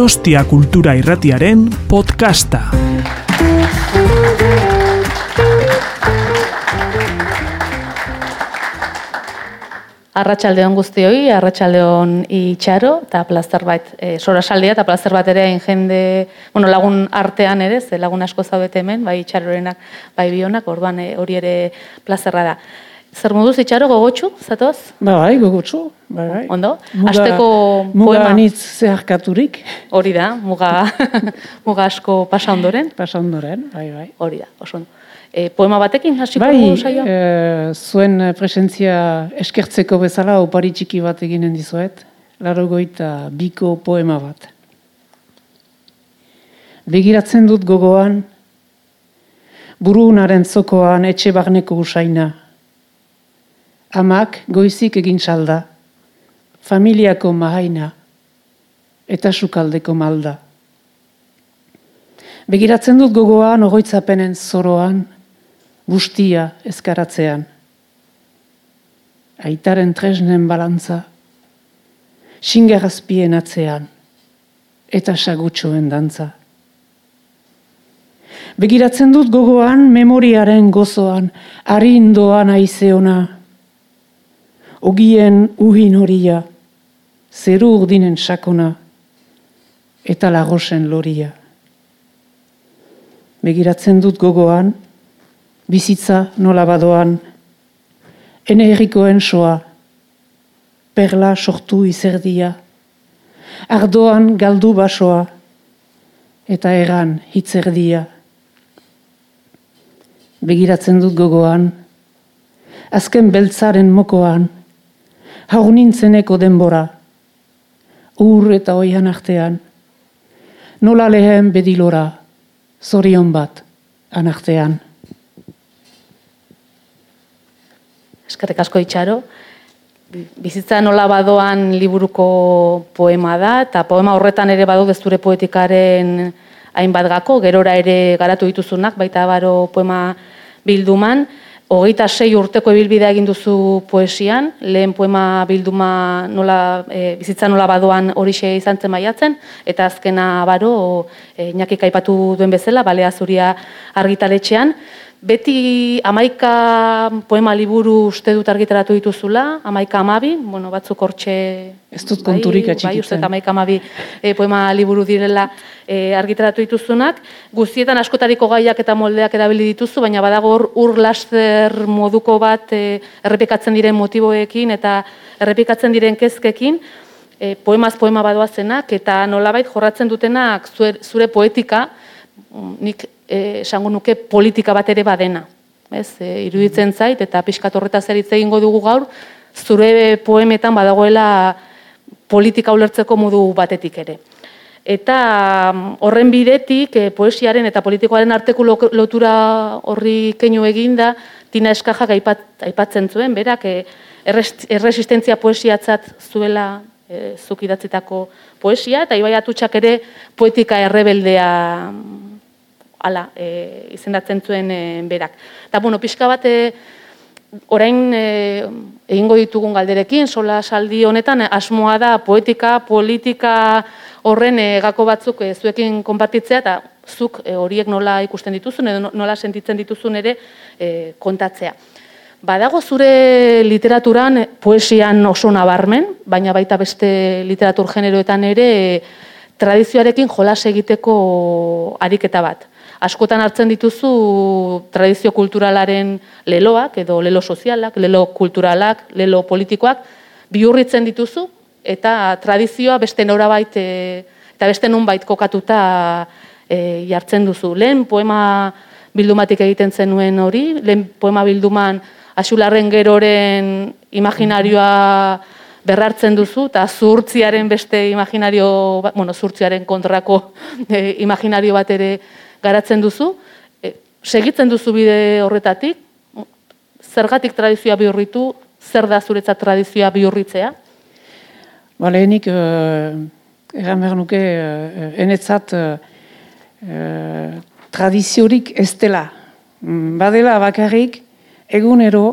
Donostia Kultura Irratiaren podcasta. Arratxaldeon guztioi, arratxaldeon itxaro, eta plazter bat, e, sora saldia, eta plazter bat ere jende, bueno, lagun artean ere, ze lagun asko zaudete hemen, bai itxarorenak, bai bionak, orduan e, hori ere plazerra da. Zer moduz itxaro, gogotxu, zatoz? Ba, bai, gogotxu, bai, bai. Ondo? Muga, Azteko muga poema. anitz zeharkaturik, Hori da, muga, muga asko pasa ondoren. pasa ondoren, bai, bai. Hori da, oso. E, poema batekin hasiko Bai, saioa? e, zuen presentzia eskertzeko bezala opari txiki bat eginen dizuet, laro goita biko poema bat. Begiratzen dut gogoan, burunaren zokoan etxe barneko usaina. Amak goizik egin salda, familiako mahaina, eta sukaldeko malda. Begiratzen dut gogoan ogoitzapenen zoroan, guztia ezkaratzean. Aitaren tresnen balantza, xingarazpien atzean, eta sagutxoen dantza. Begiratzen dut gogoan memoriaren gozoan, arindoan aizeona, ogien uhin horia, zeru urdinen sakona, eta lagosen loria. Begiratzen dut gogoan, bizitza nola badoan, ene herrikoen soa, perla sortu izerdia, ardoan galdu basoa, eta eran hitzerdia. Begiratzen dut gogoan, azken beltzaren mokoan, haur nintzeneko denbora, ur eta oian artean, nola lehen bedilora, zorion bat, anartean. Eskerrik asko itxaro. Bizitza nola badoan liburuko poema da, eta poema horretan ere badu zure poetikaren hainbat gako, gerora ere garatu dituzunak, baita baro poema bilduman. Hogeita sei urteko ibilbidea egin duzu poesian, lehen poema bilduma nola, e, bizitza nola badoan horixe izan zen maiatzen, eta azkena baro, e, inakik aipatu duen bezala, balea zuria argitaletxean. Beti amaika poema liburu uste dut argitaratu dituzula, amaika amabi, bueno, batzuk hortxe... Ez dut konturik Bai, atxikitzen. uste dut amaika amabi e, poema liburu direla e, argitaratu dituzunak. Guztietan askotariko gaiak eta moldeak erabili dituzu, baina badago hor ur laster moduko bat e, errepikatzen diren motiboekin eta errepikatzen diren kezkekin, e, poemaz poema badoazenak eta nolabait jorratzen dutenak zure, zure poetika, mm, nik eh, esango nuke politika bat ere badena. Ez, e, iruditzen zait eta pixkat horretaz ere hitz egingo dugu gaur, zure poemetan badagoela politika ulertzeko modu batetik ere. Eta mm, horren bidetik e, poesiaren eta politikoaren arteko lo- lotura horri keinu eginda Tina Eskajak aipat, aipatzen zuen, berak e, erresistentzia poesiatzat zuela e, zuk idatzitako poesia, eta Ibai Atutxak ere poetika errebeldea mm, ala, e, izendatzen zuen e, berak. Eta, bueno, pixka bat, e, orain e, egingo ditugun galderekin, sola saldi honetan, asmoa da poetika, politika horren e, gako batzuk e, zuekin konpartitzea, eta zuk e, horiek nola ikusten dituzun, edo nola sentitzen dituzun ere e, kontatzea. Badago zure literaturan, e, poesian oso nabarmen, baina baita beste literatur generoetan ere e, tradizioarekin jolas egiteko ariketa bat. Askotan hartzen dituzu tradizio kulturalaren leloak, edo lelo sozialak, lelo kulturalak, lelo politikoak, bihurritzen dituzu, eta tradizioa beste norabait e, eta beste nunbait kokatuta e, jartzen duzu. Lehen poema bildumatik egiten zenuen hori, lehen poema bilduman Axularren geroren imaginarioa berrartzen duzu, eta zurtziaren beste imaginario, ba- bueno, zurtziaren kontrako e, imaginario bat ere garatzen duzu. E, segitzen duzu bide horretatik, zergatik tradizioa bihurritu, zer da zuretzat tradizioa bihurritzea? Ba, lehenik, uh, egan behar nuke, uh, enetzat uh, uh, tradiziorik ez dela. Mm, Badela bakarrik, egunero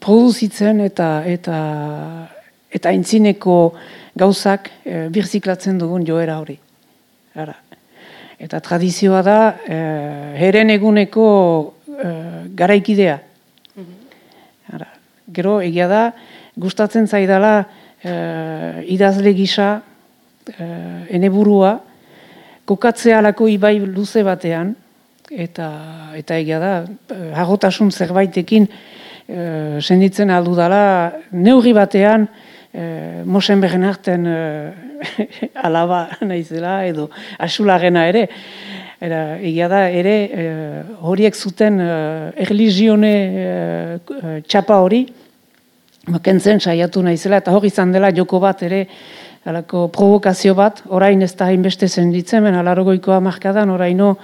produzitzen eta eta eta aintzineko gauzak birziklatzen dugun joera hori. Ara. Eta tradizioa da, e, heren eguneko e, garaikidea. Ara. Gero, egia da, gustatzen zaidala e, idazle gisa, e, eneburua, kokatzea alako ibai luze batean, eta eta egia da, hagotasun zerbaitekin e, senditzen aldu dala, neurri batean, e, mosen begen arten e, alaba naizela, edo asulagena ere, Era, egia da, ere, e, horiek zuten e, erlizione e, txapa hori, kentzen saiatu naizela, eta hori izan dela joko bat ere, alako provokazio bat, orain ez da hainbeste zenditzen, ben alargoikoa markadan, oraino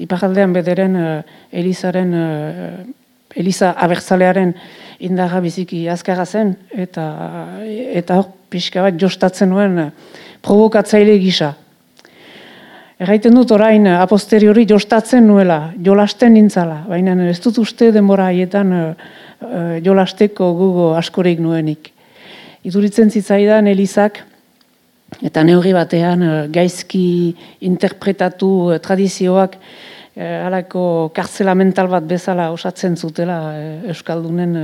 ipajaldean bederen uh, Elizaren, uh, Eliza abertzalearen indarra biziki azkarra zen, eta eta hor pixka bat jostatzen nuen uh, provokatzaile gisa. Erraiten dut orain a posteriori jostatzen nuela, jolasten nintzala, baina ez dut uste denbora haietan uh, jolasteko gugo askorik nuenik. Iduritzen zitzaidan Elizak, eta neurri batean uh, gaizki interpretatu uh, tradizioak uh, alako kartzela mental bat bezala osatzen zutela Euskaldunen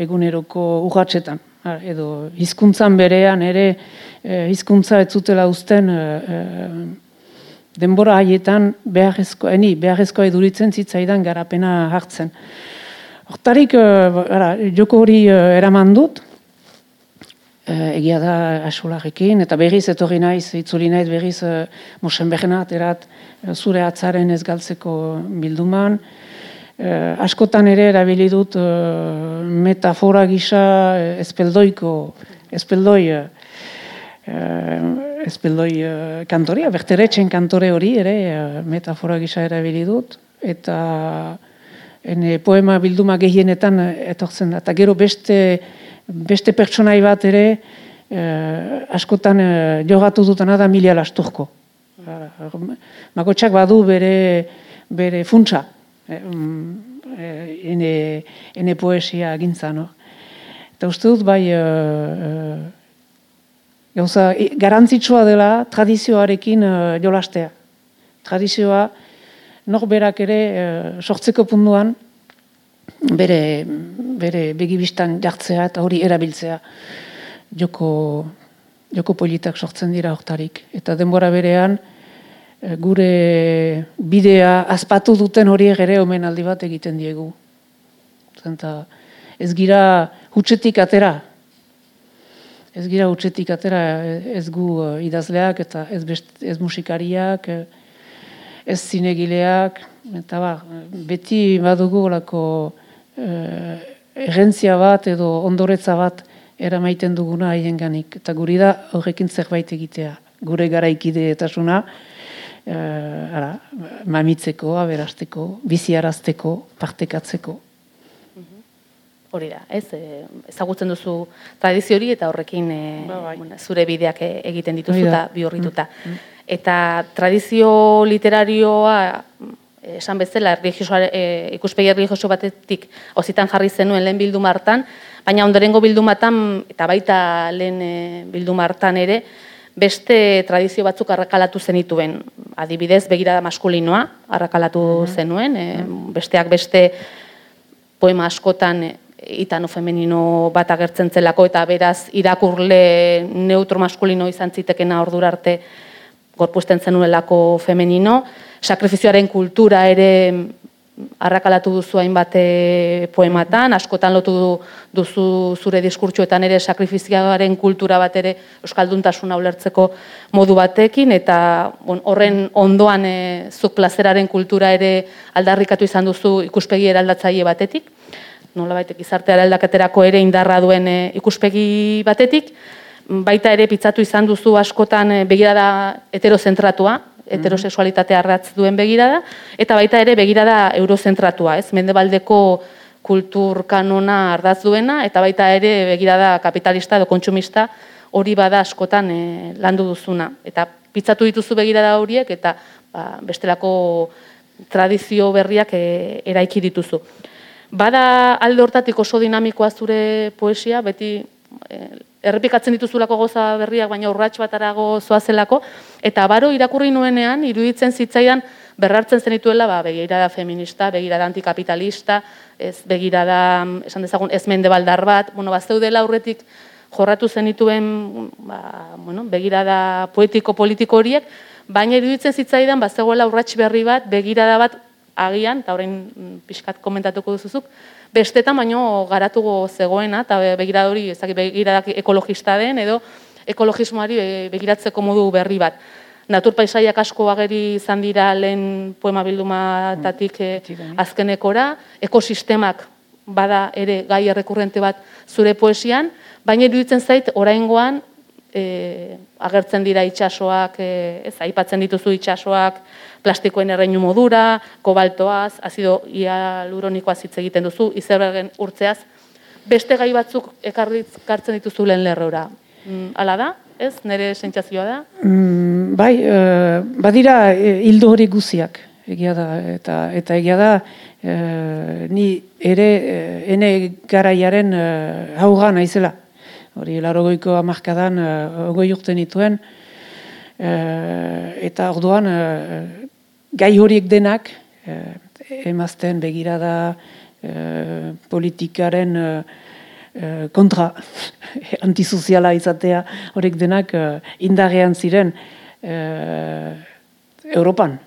eguneroko urratxetan. Edo hizkuntzan berean ere uh, hizkuntza ez zutela uzten denbora haietan beharrezko, eni, beharrezkoa eduritzen zitzaidan garapena hartzen. Hortarik, joko hori eraman dut, egia da asularekin, eta berriz etorri naiz, itzuli naiz berriz uh, mosen behenat, erat zure atzaren ez galtzeko bilduman. Uh, askotan ere erabili dut uh, metafora gisa espeldoiko, espeldoi, uh, espeldoi uh, kantoria, berteretzen kantore hori ere uh, metafora gisa erabili dut, eta ene, poema bilduma gehienetan etortzen da, eta gero beste beste pertsonai bat ere eh, askotan eh, jogatu dutana da mila lasturko. Makotxak badu bere, bere funtsa, eh, eh, ene, ene poesia gintza, no? Eta uste dut bai, eh, eh gauza, garantzitsua dela tradizioarekin eh, jolastea. Tradizioa, norberak ere eh, sortzeko punduan, bere, bere begibistan jartzea eta hori erabiltzea joko, joko politak sortzen dira hortarik. Eta denbora berean, eh, gure bidea azpatu duten hori ere omen aldi bat egiten diegu. Zenta, ez gira hutsetik atera, ez gira hutsetik atera ez gu eh, idazleak eta ez, best, ez musikariak, eh, ez zinegileak, eta ba, beti badugu olako eh, errentzia bat edo ondoretza bat eramaiten duguna haien ganik. Eta guri da horrekin zerbait egitea. Gure garaikide eta eh, ara, mamitzeko, aberasteko, biziarazteko, partekatzeko. Hori da, ez, e, ezagutzen duzu tradizio hori eta horrekin e, ba, bai. zure bideak egiten dituzu eta bihurrituta. Mm, mm. Eta tradizio literarioa esan bezala e, ikuspegi erlijioso batetik ozitan jarri zenuen lehen bildu martan, baina ondorengo bildu matan, eta baita lehen e, bildu martan ere, beste tradizio batzuk arrakalatu zenituen. Adibidez, begirada maskulinoa arrakalatu zenuen, e, besteak beste poema askotan e, itano femenino bat agertzen zelako, eta beraz irakurle neutro maskulino izan zitekena ordura arte gorpuesten zenuelako femenino. Sakrifizioaren kultura ere arrakalatu duzu hainbat eh, poematan, askotan lotu duzu zure diskurtsuetan ere sakrifizioaren kultura bat ere euskalduntasuna ulertzeko modu batekin, eta bon, horren ondoan e, zuk plazeraren kultura ere aldarrikatu izan duzu ikuspegi eraldatzaile batetik, nola baitek izarte eraldaketerako ere indarra duen e, ikuspegi batetik, baita ere pitzatu izan duzu askotan e, begirada heterozentratua, heterosexualitatea arratz duen begirada, eta baita ere begirada eurozentratua, ez? Mendebaldeko kultur kanona ardaz duena, eta baita ere begirada kapitalista edo kontsumista hori bada askotan e, landu duzuna. Eta pitzatu dituzu begirada horiek, eta ba, bestelako tradizio berriak e, eraiki dituzu. Bada alde hortatik oso dinamikoa zure poesia, beti errepikatzen dituzulako goza berriak, baina urrats batarago zoazelako, eta baro irakurri nuenean, iruditzen zitzaidan, berrartzen zenituela, ba, begirada feminista, begirada antikapitalista, ez begirada, esan dezagun, ez mende baldar bat, bueno, ba, zeudela aurretik jorratu zenituen ba, bueno, begirada poetiko-politiko horiek, baina iruditzen zitzaidan, ba, zegoela urrats berri bat, begirada bat agian, eta horrein mm, pixkat komentatuko duzuzuk, bestetan baino garatugo zegoena, eta begirada hori, ezak begirada ekologista den, edo ekologismoari begiratzeko modu berri bat. Natur paisaiak asko ageri izan dira lehen poema bildumatatik mm, azkenekora, ekosistemak bada ere gai errekurrente bat zure poesian, baina iruditzen zait oraingoan e, agertzen dira itsasoak, e, ez aipatzen dituzu itsasoak, plastikoen erreinu modura, kobaltoaz, azido hialuronikoaz hitz egiten duzu, izerbergen urtzeaz, beste gai batzuk ekartzen dituzu lehen lerrora. Mm, hala da? ez, nire sentsazioa da? Mm, bai, uh, badira e, hildo hori guziak, egia da, eta, eta egia da, uh, ni ere, ene garaiaren uh, hauga naizela. Hori, larogoiko amarkadan, uh, ogoi urten ituen, eta orduan, uh, gai horiek denak, uh, emazten begirada, uh, politikaren, Eh, kontra antisoziala izatea horrek denak uh, indarrean ziren uh, Europan.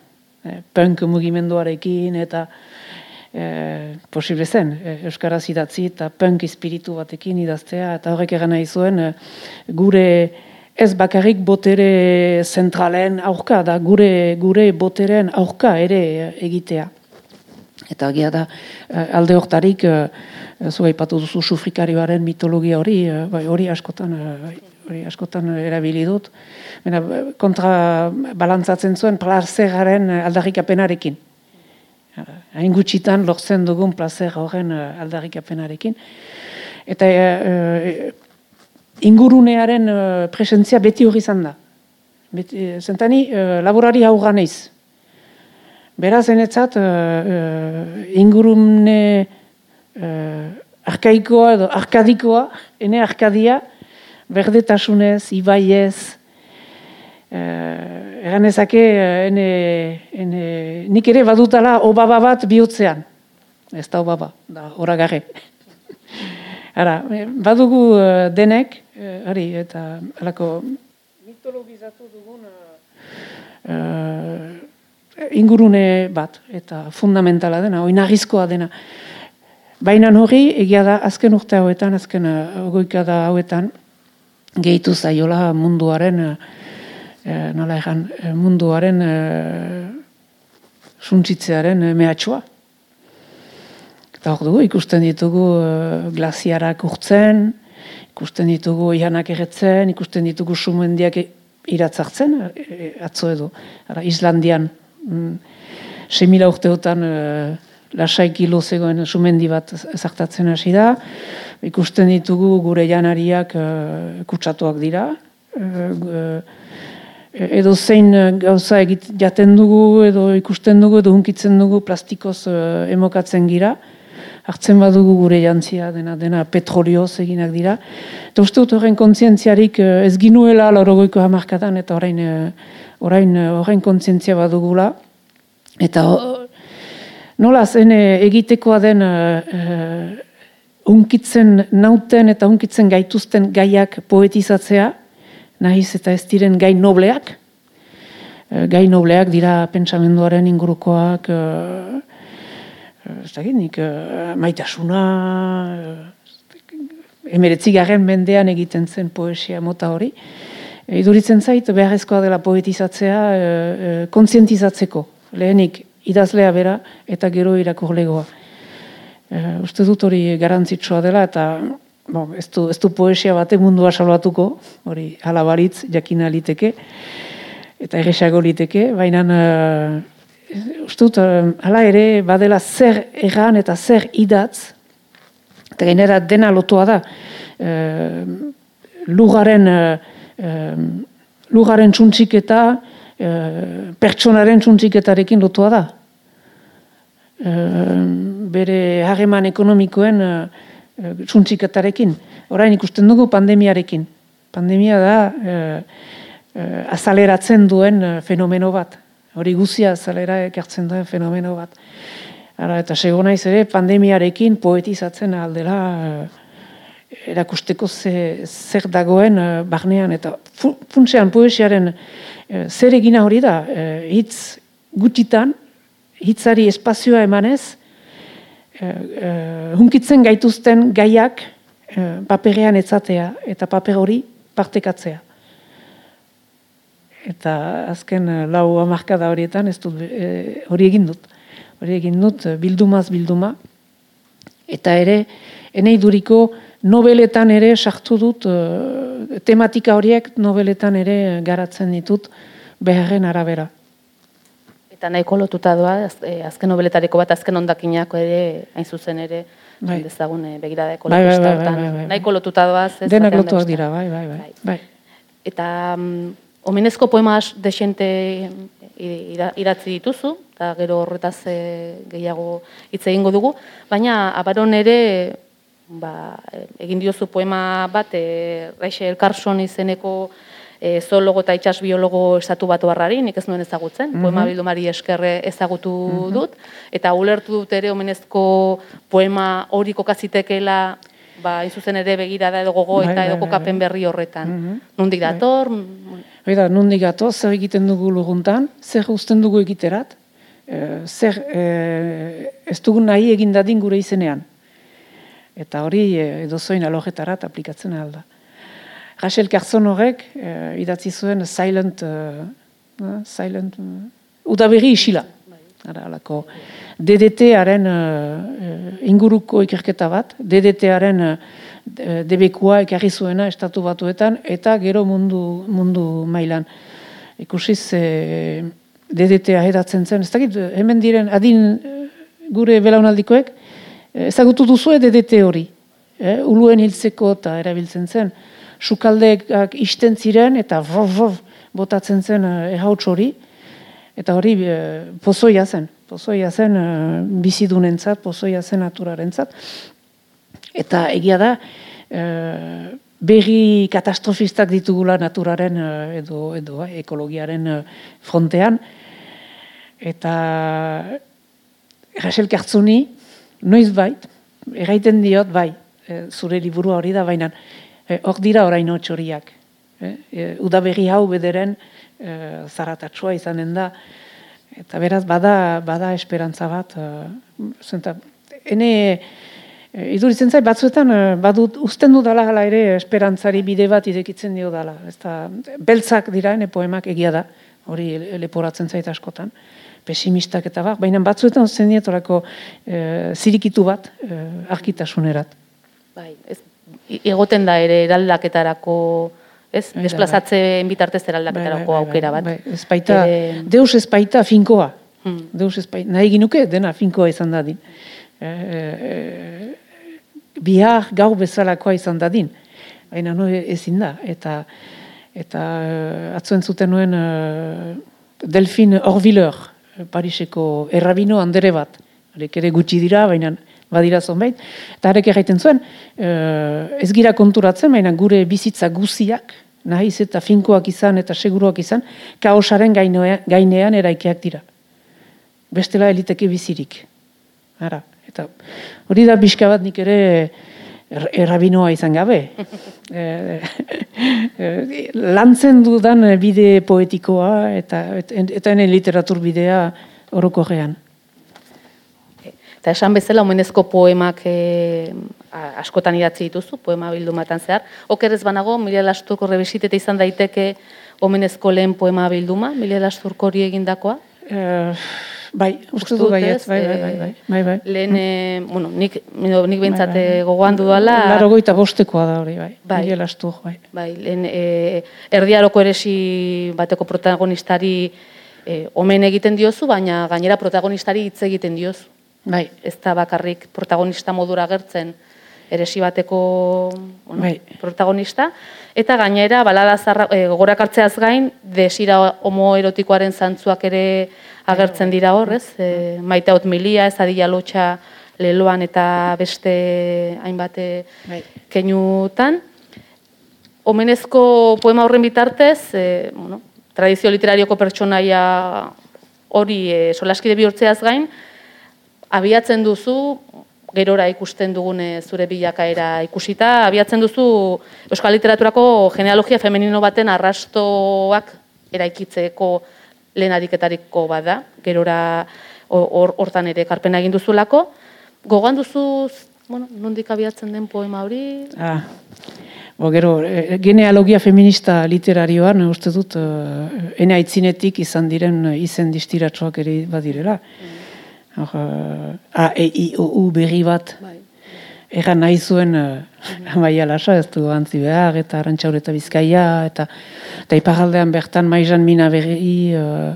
punk mugimenduarekin eta uh, posible zen Euskaraz idatzi eta punk espiritu batekin idaztea eta horrek egan nahi zuen gure ez bakarrik botere zentralen aurka da gure gure boteren aurka ere egitea. Eta agia da alde hortarik Eh, zu aipatu duzu sufrikarioaren mitologia hori, eh, bai, hori askotan eh, hori askotan erabili dut. Bena, kontra balantzatzen zuen plazeraren aldarrikapenarekin. Hain gutxitan lortzen dugun plazer horren aldarrikapenarekin. Eta e, ingurunearen presentzia beti hori izan da. Beti, zentani, laborari hau ganeiz. Beraz, enetzat, ingurune uh, arkaikoa edo arkadikoa, ene arkadia, berdetasunez, ibaiez, uh, egan ezake, uh, ene, ene, nik ere badutala obaba bat bihotzean. Ez da obaba, da horagarre. Ara, badugu uh, denek, uh, ari, eta alako mitologizatu dugun uh, ingurune bat, eta fundamentala dena, oinagizkoa dena. Baina hori, egia da, azken urte hauetan, azken uh, da hauetan, gehitu zaiola munduaren, uh, nola egan, munduaren uh, suntzitzearen mehatxua. Eta hor dugu, ikusten ditugu uh, glaziarak urtzen, ikusten ditugu ihanak erretzen, ikusten ditugu sumendiak iratzartzen, atzo edo, Ara, Islandian, mm, semila urteotan, lasai kilo zegoen sumendi bat ezartatzen hasi da. Ikusten ditugu gure janariak uh, kutsatuak dira. Uh, edo zein gauza egit jaten dugu, edo ikusten dugu, edo hunkitzen dugu plastikoz uh, emokatzen gira. Hartzen badugu gure jantzia dena, dena petrolioz eginak dira. Eta uste dut horren kontzientziarik ez ginuela lorogoiko hamarkadan, eta orain, orain horren kontzientzia badugula. Eta nola zen egitekoa den unkitzen nauten eta unkitzen gaituzten gaiak poetizatzea, nahiz eta ez diren gai nobleak. Gai nobleak dira pentsamenduaren ingurukoak, uh, ez da nik, maitasuna, uh, emeretzi garen mendean egiten zen poesia mota hori. Iduritzen zait, beharrezkoa dela poetizatzea, kontzientizatzeko. Lehenik, idazlea bera eta gero irakurlegoa. Uste dut hori garantzitsua dela eta bon, ez, du, ez du poesia bate mundua salbatuko, hori alabaritz jakina liteke eta egesago liteke, baina uste dut uh, hala ere badela zer erran eta zer idatz eta gainera dena lotua da uh, lugaren uh, lugaren txuntxik eta pertsonaren txuntxiketarekin lotua da. Eh, bere hageman ekonomikoen e, suntxiketarekin. Orain ikusten dugu pandemiarekin. Pandemia da e, e, azaleratzen duen e, fenomeno bat. Hori guzia azalera ekartzen duen fenomeno bat. Ara, eta sego naiz ere, pandemiarekin poetizatzen aldela e, erakusteko ze, zer dagoen e, barnean. Eta fu, funtsean poesiaren e, zer egina hori da, hitz gutitan, hitzari espazioa emanez, e, e, hunkitzen gaituzten gaiak paperean etzatea eta paper hori partekatzea. Eta azken eh, lau amarkada horietan ez dut e, hori egin dut. Hori egin dut eh, bildumaz bilduma. Eta ere, enei duriko nobeletan ere sartu dut, tematika horiek nobeletan ere garatzen ditut beharren arabera. Eta nahiko lotuta doa, azken nobeletareko bat, azken ondakinako ere, hain zuzen ere, bai. dezagun begirada ekologista bai, bai, bai, bai, bai, Nahiko lotuta doa. Denak lotuak dira, bai, bai, bai. bai. Eta mm, omenezko poema desente idatzi dituzu, eta gero horretaz e, gehiago hitz egingo dugu, baina abaron ere ba, egin diozu poema bat, e, Raixe Elkarson izeneko e, zoologo eta itxas biologo estatu batu barrari, nik ez nuen ezagutzen, mm poema bildumari eskerre ezagutu mhm. dut, eta ulertu dut ere omenezko poema hori kokazitekela ba, izuzen ere begirada edo gogo bai, eta bai, edo bai, kokapen berri horretan. Mm -hmm. Nundik dator? Hoi da, nundik gato, zer egiten dugu luguntan, zer usten dugu egiterat, e, zer e, ez dugu nahi egin dadin gure izenean. Eta hori e, edo zoin alojetarat aplikatzen alda. Rachel Carson horrek e, idatzi zuen silent, e, silent, udaberri isila. Ara, alako, DDT-aren inguruko ikerketa bat, DDT-aren debekua ekarri zuena estatu batuetan eta gero mundu, mundu mailan. Ikusiz e, DDT-a hedatzen zen, ez dakit, hemen diren adin gure belaunaldikoek, ezagutu duzu DDT hori, e, uluen hiltzeko eta erabiltzen zen, sukaldeak isten ziren eta vrov, botatzen zen ehauts hori, eta hori e, pozoia zen, pozoia zen e, bizidunentzat, pozoia zen naturarentzat, Eta egia da, e, berri katastrofistak ditugula naturaren edo, edo ekologiaren frontean. Eta Rachel Kartzuni, noiz bait, erraiten diot bai, zure liburua hori da, baina hor dira orain horiak. E, e, uda berri hau bederen e, zaratatsua izanen da. Eta beraz, bada, bada esperantza bat. E, zenta, ene, E, iduritzen zait, batzuetan, badut, usten du dala hala ere, esperantzari bide bat idekitzen dio dala. Ez da, beltzak dira, ene poemak egia da, hori leporatzen zait askotan, pesimistak eta bak, baina batzuetan usten dietorako e, zirikitu bat e, arkitasunerat. Bai, ez, egoten da ere eraldaketarako, ez, desplazatzen bai. bitartez eraldaketarako bai, bai, bai, aukera bat. Bai, ez baita, deus ez baita finkoa. Hmm. Deus ez baita, nahi ginuke, dena finkoa izan dadin. E, e, bihar gau bezalakoa izan dadin. Baina no ezin da. Eta, eta atzuen zuten nuen uh, Delfin Orviller, Pariseko errabino handere bat. Arek ere gutxi dira, baina badira zonbait. Eta arek erraiten zuen, ez gira konturatzen, baina gure bizitza guziak, nahiz eta finkoak izan eta seguruak izan, kaosaren gainean eraikeak dira. Bestela eliteke bizirik. Ara, Eta hori da pixka bat nik ere er, errabinoa izan gabe. e, e, lantzen dudan bide poetikoa eta eta ene literatur bidea orokorrean. Eta esan bezala, omenezko poemak e, askotan idatzi dituzu, poema bildumatan zehar. Oker ez banago, Mila Lasturko rebesitete izan daiteke omenezko lehen poema bilduma, Mila Lasturko hori egindakoa? E, Bai, uste du bai, bai, bai, bai, bai, bai, bai. Lehen, mm. bueno, nik, nik behintzat bai, bai. gogoan dudala. Laro goita bostekoa da hori, bai. Bai, Miguel Astur, bai. Bai, lehen, e, erdiaroko eresi bateko protagonistari e, omen egiten diozu, baina gainera protagonistari hitz egiten diozu. Bai. Ez da bakarrik protagonista modura gertzen eresi bateko bueno, bai. protagonista. Eta gainera, balada zarra, e, gogorak hartzeaz gain, desira homoerotikoaren zantzuak ere agertzen dira hor, ez? E, maite hot milia, ez adila lotxa leloan eta beste hainbat eh, Bai. keinutan. Omenezko poema horren bitartez, e, bueno, tradizio literarioko pertsonaia hori e, solaskide bihurtzeaz gain, abiatzen duzu, gerora ikusten dugune zure bilakaera ikusita, abiatzen duzu euskal literaturako genealogia femenino baten arrastoak eraikitzeko lehen ariketariko bada, gerora hor- hortan ere karpena egin duzulako. Gogoan duzu, bueno, nondik abiatzen den poema hori? Ah, bo, gero, eh, genealogia feminista literarioan, uste dut, uh, ene aitzinetik izan diren izen distiratxoak ere badirela. Hor, eh, A, E, I, O, U berri bat, Bai. Egan nahi zuen uh, Amaia Lasa, ez du antzi behar, eta Arantxaur eta Bizkaia, eta, eta iparaldean bertan maizan mina berri, uh,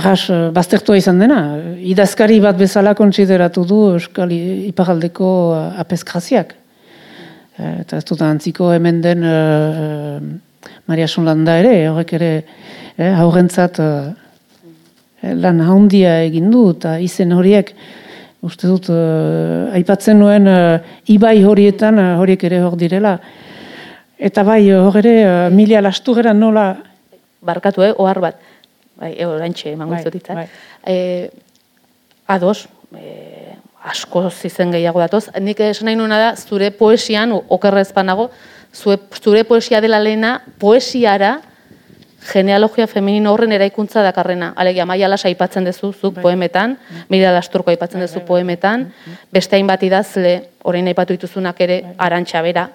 arras, uh, baztertua izan dena. Idazkari bat bezala kontsideratu du Euskal iparaldeko uh, apeskraziak. Eh, eta ez dut antziko hemen den uh, Maria Sonlanda ere, horrek ere eh, haurentzat uh, lan handia egin du, eta izen horiek, uste dut, eh, aipatzen nuen eh, ibai horietan, eh, horiek ere hor direla. Eta bai, hor ere, uh, milia lasturera nola... barkatu, eh, ohar bat. Bai, e, oraintxe emango Bai, bai. Eh, ados, eh, asko zizen gehiago datoz. Nik esan nahi nuena da, zure poesian, o- okerrez banago, zure, zure poesia dela lehena, poesiara genealogia femenino horren eraikuntza dakarrena. Alegia, maia lasa aipatzen duzu, zuk poemetan, mira lasturko aipatzen duzu poemetan, beste hainbat idazle, orain aipatu dituzunak ere, arantxa bera,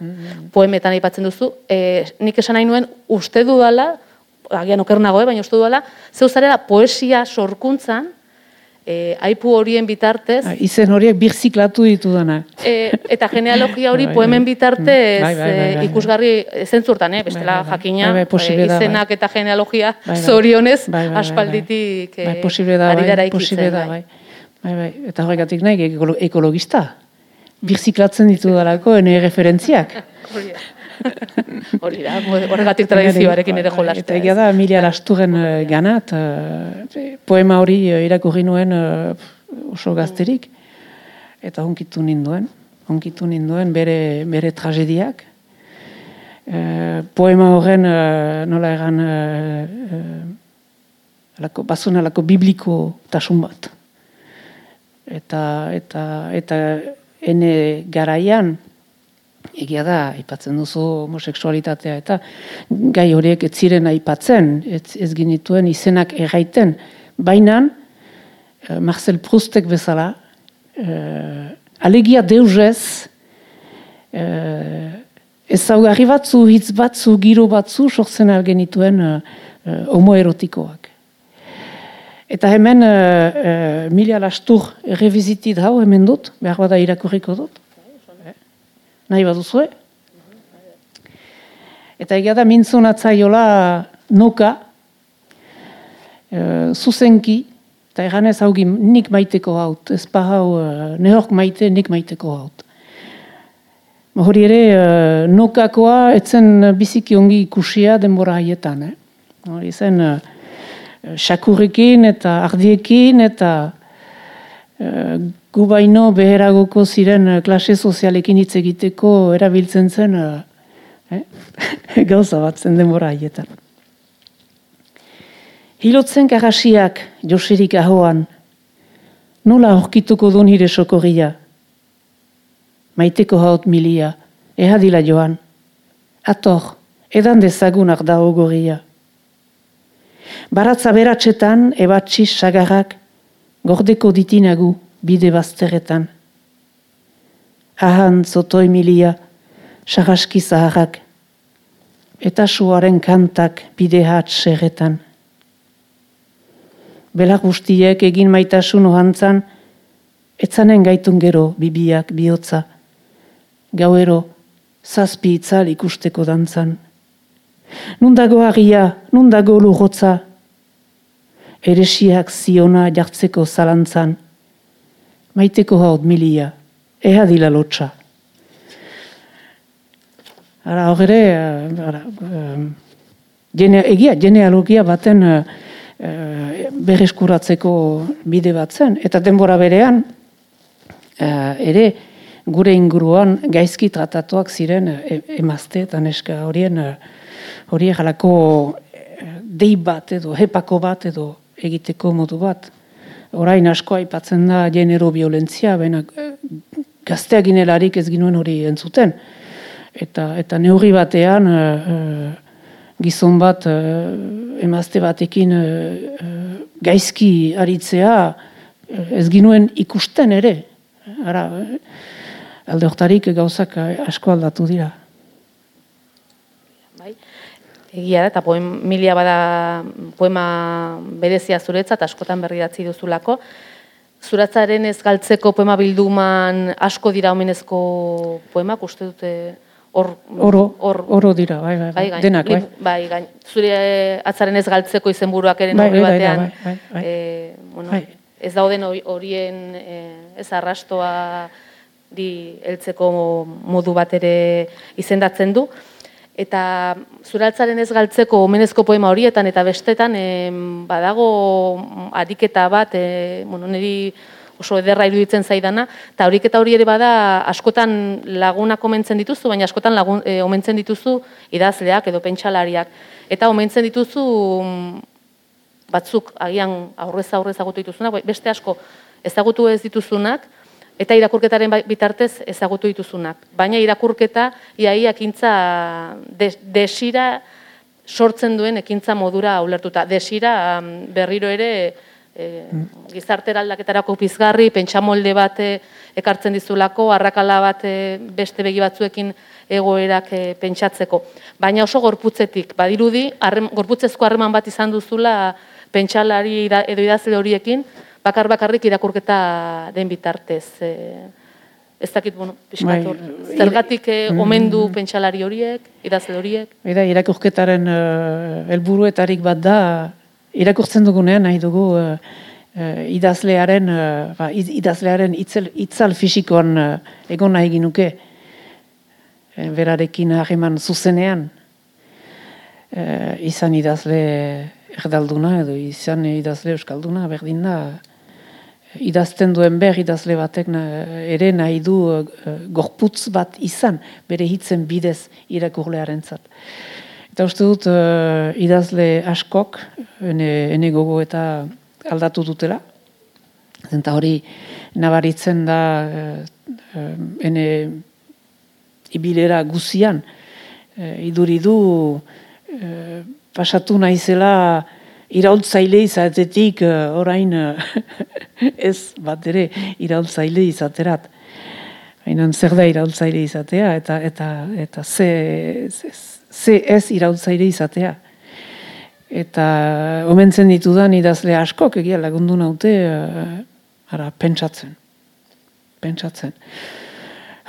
poemetan aipatzen duzu. E, nik esan nahi nuen, uste dudala, agian oker nago, eh, baina uste dudala, zeu zarela poesia sorkuntzan, e, aipu horien bitartez, Ah, Izen horiek birziklatu ditu dana. E, eta genealogia hori Bai, poemen bai. bitartez Bai, bai, bai, bai, e, bai. ikusgarri zentzurtan, eh? bestela Bai, bai, bai. jakina, Bai, bai, bai. izenak eta genealogia Bai, bai. zorionez Bai, bai, bai, bai. aspalditik eh, Bai, posible da, ari bai, dara ikitzen. da, bai. Bai, bai. Eta horregatik nahi, ekolo- ekologista. Birziklatzen ditu dalako, ene referentziak. Hori da. Horregatik tradizioarekin ere Bai, jolastea. Eta egia da, Emilia Lasturen eh, ganat, eh, poema hori eh, irakurri nuen oso gazterik, eta honkitu ninduen, honkitu ninduen bere, bere tragediak. Poema horren, nola egan, alako, bazuen alako bibliko tasun bat. Eta, eta, eta ene garaian, egia da, aipatzen duzu homoseksualitatea eta gai horiek ez ziren aipatzen, ez, ez ginituen izenak erraiten, baina eh, Marcel Proustek bezala, eh, alegia deuzez, eh, ezaugarri batzu, hitz batzu, giro batzu, sortzen algenituen eh, homoerotikoak. Eta hemen, uh, uh, Milia Lastur errevizitit hau hemen dut, behar bada irakurriko dut. Nahi baduzue? Eta egia da mintzonatzaiola noka, uh, zuzenki, eta eganez haugi nik maiteko haut, ez pa hau uh, nehork maite, nik maiteko haut. Hori ere, uh, nokakoa etzen biziki ongi ikusia denbora haietan. Eh? Hori zen, uh, sakurrekin eta ardiekin eta uh, gu baino beheragoko ziren uh, klase sozialekin hitz egiteko erabiltzen zen uh, eh? gauza bat zen denbora haietan. Hilotzen karasiak Joserik ahoan, nola horkituko du nire sokorria? Maiteko haut milia, ehadila joan. Ator, edan dezagun arda ogoria. Baratza beratxetan, ebatxiz sagarrak, gordeko ditinagu bide bazteretan. Ahan zotoi milia, sagaski zaharrak, eta suaren kantak bide hat serretan. Belar guztiek egin maitasun ohantzan, etzanen gaitun gero bibiak bihotza. Gauero, zazpi itzal ikusteko dantzan. Nundago agia, nundago lurrotza, eresiak ziona jartzeko zalantzan. Maiteko haut milia, ea dila lotxa. Ara, hor ere, eh, egia, genealogia baten eh, eh, berreskuratzeko bide bat zen. Eta denbora berean, ere gure inguruan gaizki tratatuak ziren emazte eta neska horien hori jalako dei bat edo hepako bat edo egiteko modu bat. Orain asko aipatzen da genero violentzia, benak gazteak inelarik ez ginuen hori entzuten. Eta, eta neurri batean gizon bat emazte batekin gaizki aritzea ez ginuen ikusten ere. Ara, alde hortarik gauzak asko aldatu dira. Bai. Egia da, eta poem, milia bada poema berezia zuretzat, askotan berri datzi duzulako. Zuratzaren ez galtzeko poema bilduman asko dira omenezko poemak, uste dute Or, oro, or, oro dira, bai, bai, bai, bai denak, bai. Bai, gain, zure atzaren ez galtzeko izenburuak ere bai, bai, batean, bai, bai, bai, e, bueno, bai. ez dauden horien e, ez arrastoa di heltzeko modu bat ere izendatzen du. Eta zuraltzaren ez galtzeko omenezko poema horietan eta bestetan e, badago ariketa bat, e, bueno, niri oso ederra iruditzen zaidana, eta horik eta hori ere bada askotan lagunak omentzen dituzu, baina askotan lagun, e, omentzen dituzu idazleak edo pentsalariak. Eta omentzen dituzu mm, batzuk agian aurrez aurrez ezagutu dituzunak, beste asko ezagutu ez dituzunak, eta irakurketaren bai, bitartez ezagutu dituzunak. Baina irakurketa iai ekintza desira sortzen duen ekintza modura ulertuta. Desira berriro ere e, gizartera aldaketarako pizgarri, pentsamolde bat eh, ekartzen dizulako, arrakala bat eh, beste begi batzuekin egoerak pentsatzeko. Baina oso gorputzetik, badirudi, arrem, gorputzezko harreman bat izan duzula pentsalari edo idazle horiekin, bakar bakarrik irakurketa den bitartez. E, ez dakit, bueno, bai, zergatik mm. omendu pentsalari horiek, idazle horiek? Ida, irakurketaren helburuetarik bat da, irakurtzen dugunean nahi dugu uh, idazlearen, uh, idazlearen itzel, itzal fisikoan uh, egon nahi ginuke berarekin hageman zuzenean uh, izan idazle erdalduna edo izan idazle euskalduna berdin da idazten duen ber idazle batek ere nahi du uh, gorputz bat izan bere hitzen bidez irakurlearen zat. Eta uste dut uh, idazle askok, ene, ene gogo eta aldatu dutela. Eta hori nabaritzen da uh, ene ibilera guzian. Iduri du uh, pasatu naizela iraultzaile izatetik uh, orain ez bat ere iraultzaile izaterat. Baina zer da iraultzaile izatea eta eta eta ze, ze, ze ez irautzaire izatea. Eta omentzen ditudan idazle askok egia lagundu naute uh, ara, pentsatzen. Pentsatzen.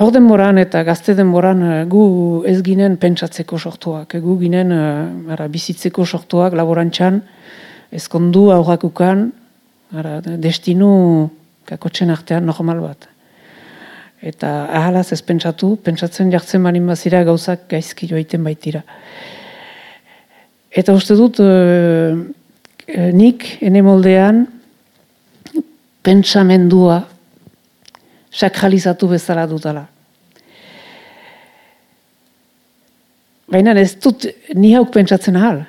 Hor denboran eta gazte denboran uh, gu ez ginen pentsatzeko sortuak. Gu ginen uh, ara, bizitzeko sortuak laborantxan, ezkondu aurrakukan, ara, destinu kakotxen artean normal bat. Eta ahalaz ez pentsatu, pentsatzen jartzen manin bazira gauzak gaizki joaiten baitira. Eta uste dut, e, nik ene moldean pentsamendua sakralizatu bezala dutala. Baina ez dut ni hauk pentsatzen ahal,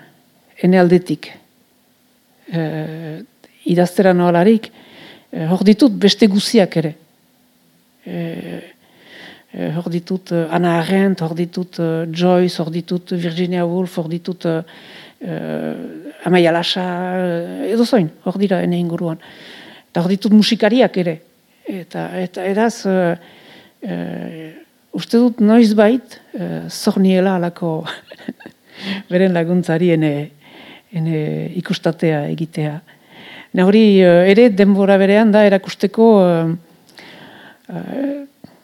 ene aldetik. E, idaztera noalarik, e, hor ditut beste guziak ere eh, eh, hor ditut Anna Arendt, hor ditut Joyce, hor ditut Virginia Woolf, hor ditut uh, Amaia Lasa, edo zoin, hor dira ene inguruan. Eta hor ditut musikariak ere. Eta, eta eraz, uh, uh, uste dut noiz bait, uh, zorniela alako beren laguntzari ene, ene ikustatea egitea. Ne hori ere denbora berean da erakusteko uh,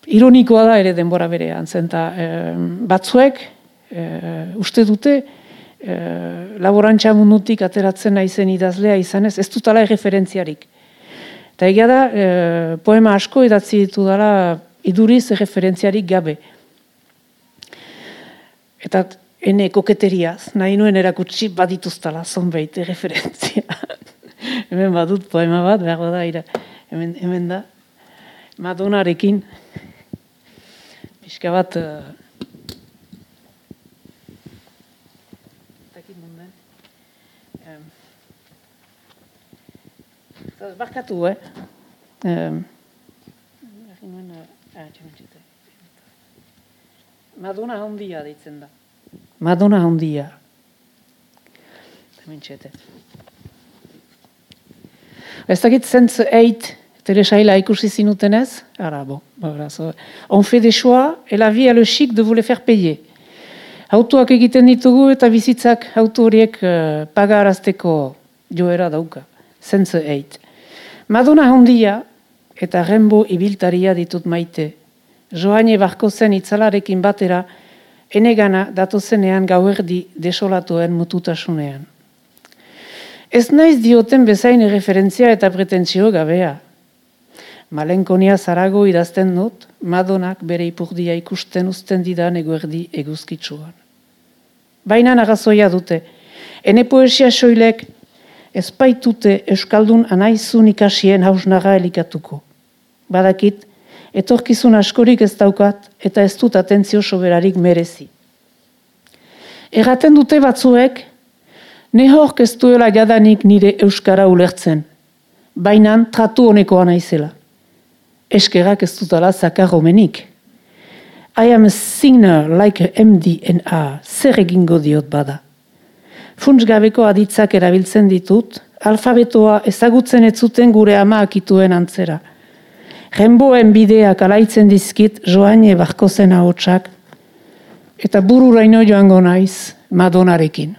ironikoa da ere denbora berean, zenta uh, batzuek uh, uste dute uh, laborantza mundutik ateratzen naizen idazlea izanez, ez dutala erreferentziarik. Eta egia da, poema asko idatzi ditu dara iduriz erreferentziarik gabe. Eta ene koketeriaz, nahi nuen erakutsi badituztala zonbeit erreferentzia. hemen badut poema bat, behar da, ira. Hemen, hemen da, Madonarekin. Pixka bat... Uh, Barkatu, eh? Um, Madonna handia ditzen da. Madonna handia. Hementxete. Ez dakit zentz eit, Teresaila ikusi zinutenez, ara, bo, voilà, so. on fait des choix, et la vie a le chic de vous les faire payer. Autoak egiten ditugu eta bizitzak auto horiek uh, pagarazteko joera dauka. Zentz eit. Madonna handia eta rembo ibiltaria ditut maite. Joane barko zen itzalarekin batera, enegana datozenean gauerdi desolatuen mututasunean. Ez naiz dioten bezain referentzia eta pretentzio gabea. Malenkonia zarago idazten dut, Madonak bere ipurdia ikusten uzten didan eguerdi eguzkitsuan. Baina nagazoia dute, ene poesia soilek ezpaitute Euskaldun anaizun ikasien hausnaga elikatuko. Badakit, etorkizun askorik ez daukat eta ez dut atentzio soberarik merezi. Erraten dute batzuek, nehork ez duela jadanik nire Euskara ulertzen, baina tratu honekoa naizela. Eskerak ez dutala zakar omenik. I am a singer like a MDNA, zer egingo diot bada. Funtsgabeko aditzak erabiltzen ditut, alfabetoa ezagutzen ez zuten gure ama akituen antzera. Renboen bideak alaitzen dizkit joaine barko zen ahotsak, eta bururaino joango naiz Madonarekin.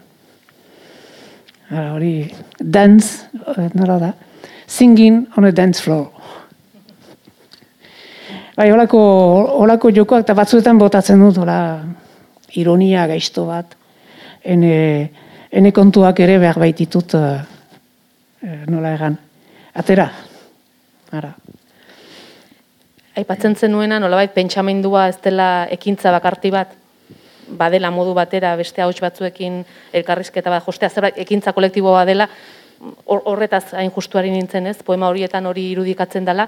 hori, dance, eh, nola da, singing on a dance floor. Bai, olako, olako jokoak eta batzuetan botatzen dut, ola, ironia gaizto bat, ene, ene kontuak ere behar baititut, uh, nola egan, atera, ara. Aipatzen zenuena nolabait pentsamendua ez dela ekintza bakarti bat? Badela modu batera beste hauts batzuekin elkarrizketa bat jostea zerbait ekintza kolektiboa dela horretaz hain justuari nintzen ez? Poema horietan hori irudikatzen dela.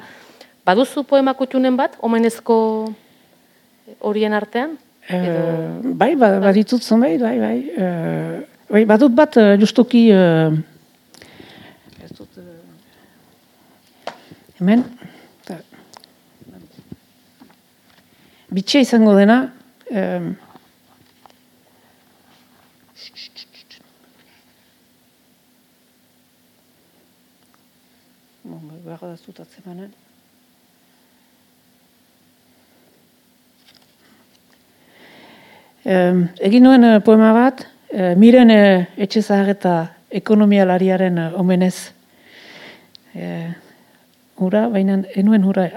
Baduzu poema kutxunen bat omenezko horien artean? Edo... bai, ba, baditut bai, bai, bai. Uh, bai, badut bat, justuki... Uh, ez dut... Uh, hemen, bitxia izango dena, um, behar da zutatzen banen. egin nuen uh, poema bat, uh, miren uh, etxe eta ekonomialariaren uh, omenez. Uh, hura, baina enuen hura.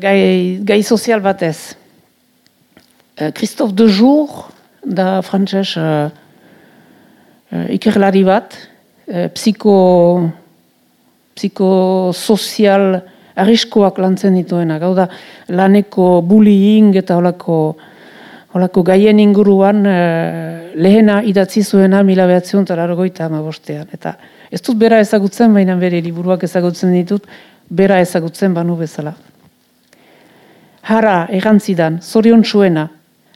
Gai, gai sozial batez. Uh, Christophe de Jour, da frantses uh, uh, ikerlari bat, uh, psiko, psikosozial arriskoak lantzen dituena. Gau da, laneko bullying eta olako, olako gaien inguruan uh, lehena idatzi zuena mila behatzion tarargoita ama bostean. Eta ez dut bera ezagutzen, baina bere liburuak ezagutzen ditut, bera ezagutzen banu bezala. Hara, egantzidan, zorion txuena,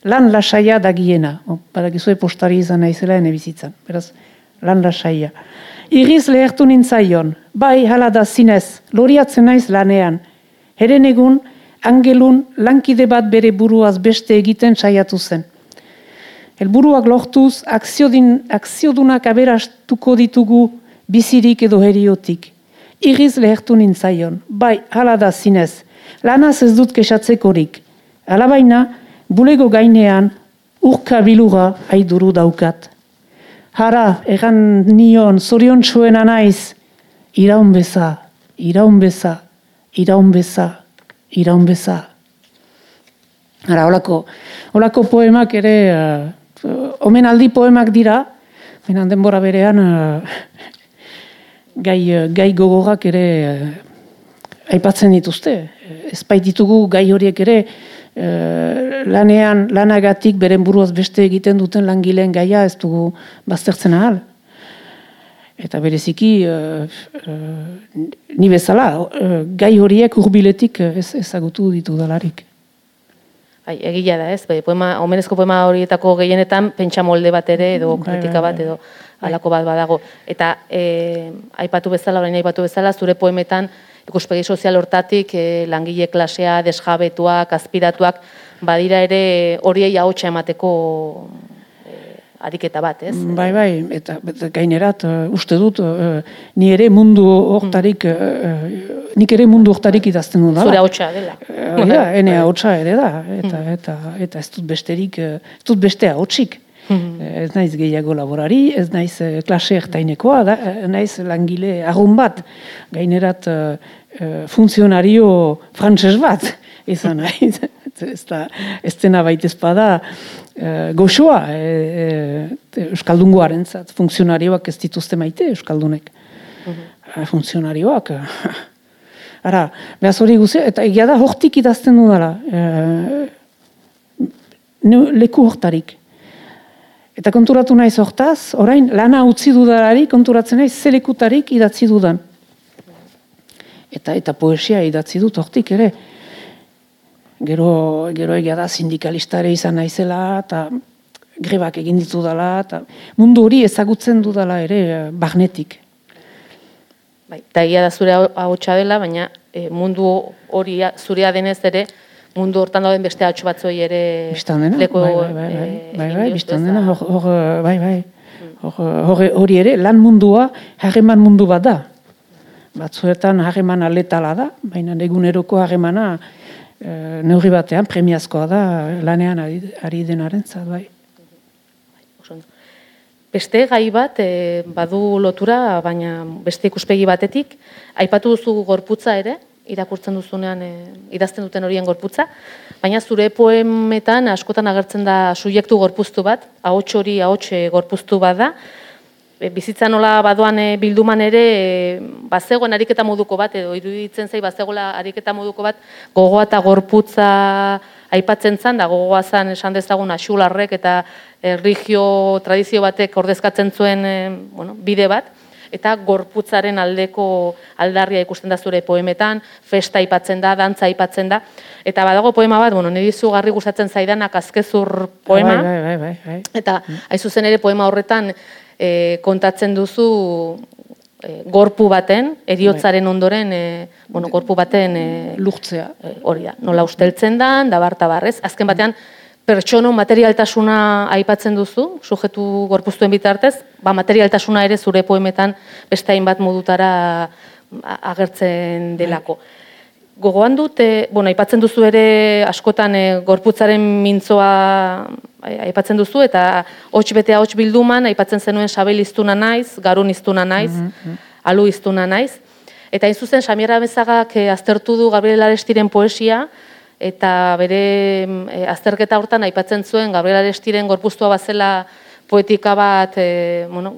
lan lasaia dagiena. Oh, Badakizue postari izan naizela ene bizitzan. Beraz, lan lasaia. Iriz lehertu nintzaion, bai hala da zinez, loriatzen naiz lanean. Heren egun, angelun lankide bat bere buruaz beste egiten saiatu zen. Elburuak lohtuz, akziodin, akziodunak aberastuko ditugu bizirik edo heriotik. Iriz lehertu nintzaion, bai hala da zinez, lanaz ez dut kesatzekorik. Alabaina, bulego gainean, urka bilura haiduru daukat. Hara, egan nion, zorion txuen anaiz, iraun beza, iraun beza, iraun beza, iraun beza. Hara, holako, holako poemak ere, uh, omen poemak dira, menan denbora berean, uh, gai, uh, gai gogorak ere uh, aipatzen dituzte ez ditugu gai horiek ere e, lanean lanagatik beren buruaz beste egiten duten langileen gaia ez dugu baztertzen ahal. Eta bereziki, uh, uh, ni bezala, uh, gai horiek urbiletik ez, ezagutu ditu dalarik. Bai, egila da, ez? Bai, poema, omenezko poema horietako gehienetan pentsa molde bat ere edo Bai, kritika bai, bat bai. edo halako bat badago. Eta e, aipatu bezala, orain aipatu bezala, zure poemetan ikuspegi sozial hortatik e, langile klasea, desjabetuak, azpiratuak, badira ere horiei ahotsa emateko ariketa bat, ez? Bai, bai, eta, eta gainerat, uh, uste dut, uh, ni ere mundu hortarik, uh, nik ere mundu hortarik idazten dut Zure ahotsa dela. Uh, ja, ene ahotsa ere da, eta, eta, eta ez dut besterik, ez dut beste ahotsik. Eh, Ez naiz gehiago laborari, ez naiz eh, klase ertainekoa, da, eh, naiz langile argun bat, gainerat eh, eh, funtzionario frantses bat, izan naiz. Ez da, ez dena baitez bada eh, goxoa eh, eh, Euskaldungoaren zat, funtzionarioak ez dituzte maite Euskaldunek. Eh, funtzionarioak, eh, Ara, behaz hori guzia, eta egia da hortik idazten dudala. Ne- leku hortarik. Eta konturatu naiz hortaz, orain lana utzi dudalari konturatzen naiz zelekutarik idatzi dudan. Eta eta poesia idatzi dut hortik ere. Gero, gero egia da sindikalista ere izan naizela, eta grebak egin ditu dela, eta mundu hori ezagutzen dudala ere barnetik. Bai, eta egia da zure ahotsa dela, baina e, mundu hori zurea denez ere, mundu hortan dauden beste ahotsu batzoi ere Bistan dena, leku, bai, bai, bai, bai, eh, bai, bai, bistan dena, hor, hor, bai, bai, hor, hor, hori ere, lan mundua, harreman mundu bat da. Batzuetan harreman aletala da, baina eguneroko harremana e, neurri batean premiazkoa da lanean ari, ari denaren zat, bai. Beste gai bat eh, badu lotura, baina beste ikuspegi batetik, aipatu duzu gorputza ere, irakurtzen duzunean eh, idazten duten horien gorputza, baina zure poemetan askotan agertzen da subjektu gorpuztu bat, ahots hori ahots eh, gorpuztu bat da, E, bizitza nola badoan e, bilduman ere e, bazegoen ariketa moduko bat edo iruditzen zai bazegoela ariketa moduko bat gogoa eta gorputza aipatzen zan da gogoa zan esan dezagun axularrek eta erligio tradizio batek ordezkatzen zuen e, bueno, bide bat eta gorputzaren aldeko aldarria ikusten da zure poemetan, festa aipatzen da, dantza aipatzen da, eta badago poema bat, bueno, niri zugarri gustatzen zaidanak azkezur poema, Bai, bai, bai, bai. Eta hain zuzen ere poema horretan e, kontatzen duzu e, gorpu baten, eriotzaren ondoren, e, bueno, gorpu baten e, Lurtzea. e, hori da, nola usteltzen da, dabar tabar, ez? Azken batean, pertsono materialtasuna aipatzen duzu, sujetu gorpuztuen bitartez, ba materialtasuna ere zure poemetan beste hainbat modutara agertzen delako. Gogoan dut, e, bueno, aipatzen duzu ere askotan e, gorputzaren mintzoa aipatzen duzu, eta hots betea hots bilduman, aipatzen zenuen sabel iztuna naiz, garun iztuna naiz, alu iztuna naiz. Eta hain zuzen, Xamiera Bezagak e, aztertu du Gabriel Arestiren poesia, eta bere mm, e, azterketa hortan aipatzen zuen Gabriel Arestiren gorpuztua bazela poetika bat, e, bueno,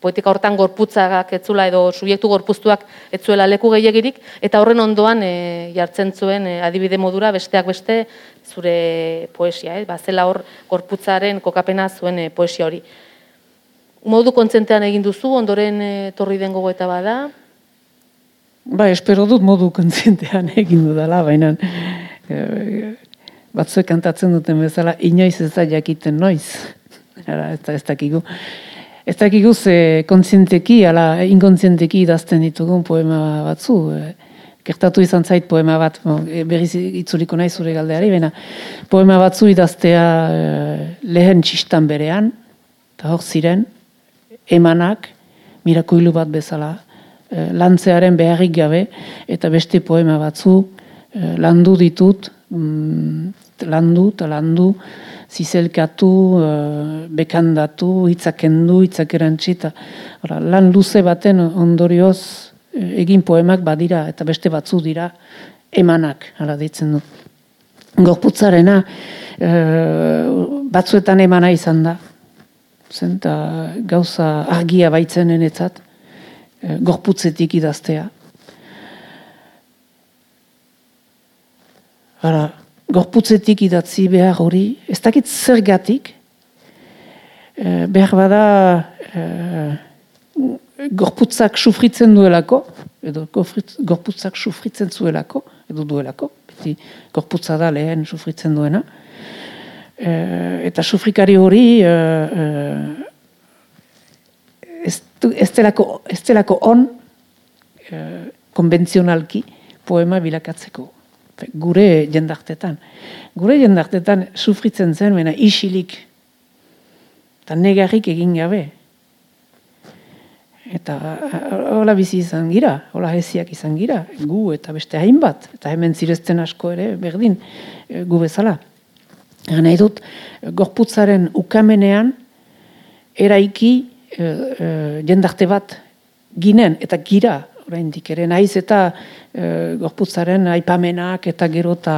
poetika hortan gorputzak etzula edo subjektu gorpuztuak etzuela leku gehiagirik, eta horren ondoan e, jartzen zuen e, adibide modura besteak beste zure poesia, eh? bazela hor gorputzaren kokapena zuen e, poesia hori. Modu kontzentean egin duzu, ondoren e, torri den gogoeta bada, Ba, espero dut modu kontzientean egin dudala, baina e, batzuek kantatzen duten bezala, inoiz ez da jakiten noiz. Ara, ez, da- ez dakigu. Ez dakigu ze kontzienteki, ala inkontzienteki idazten ditugun poema batzu. E, gertatu izan zait poema bat, e, berriz itzuliko nahi zure galdeari, baina poema batzu idaztea e, lehen txistan berean, eta hor ziren, emanak, mirakoilu bat bezala, eh, lantzearen beharrik gabe, eta beste poema batzu landu ditut, mm, landu eta landu, zizelkatu, bekandatu, hitzakendu, hitzak erantzi, eta lan luze baten ondorioz egin poemak badira, eta beste batzu dira emanak, hala ditzen du. Gorputzarena eh, batzuetan emana izan da, zen, eta gauza argia baitzen enetzat, eh, gorputzetik idaztea. Ara, gorputzetik idatzi behar hori, ez dakit zergatik, eh, behar bada eh, gorputzak sufritzen duelako, edo gorputzak sufritzen zuelako, edo duelako, beti gorputza da lehen sufritzen duena. Eh, eta sufrikari hori eh, eh, ez, delako, ez delako on eh, konbentzionalki poema bilakatzeko. Fe, Gure jendartetan. Gure jendartetan sufritzen zen, baina isilik. Eta negarrik egin gabe. Eta hola bizi izan gira, hola heziak izan gira, gu eta beste hainbat, eta hemen zirezten asko ere berdin eh, gu bezala. Egan nahi dut, gorputzaren ukamenean eraiki e, e, jendarte bat ginen eta gira oraindik ere naiz eta e, gorputzaren aipamenak eta gerota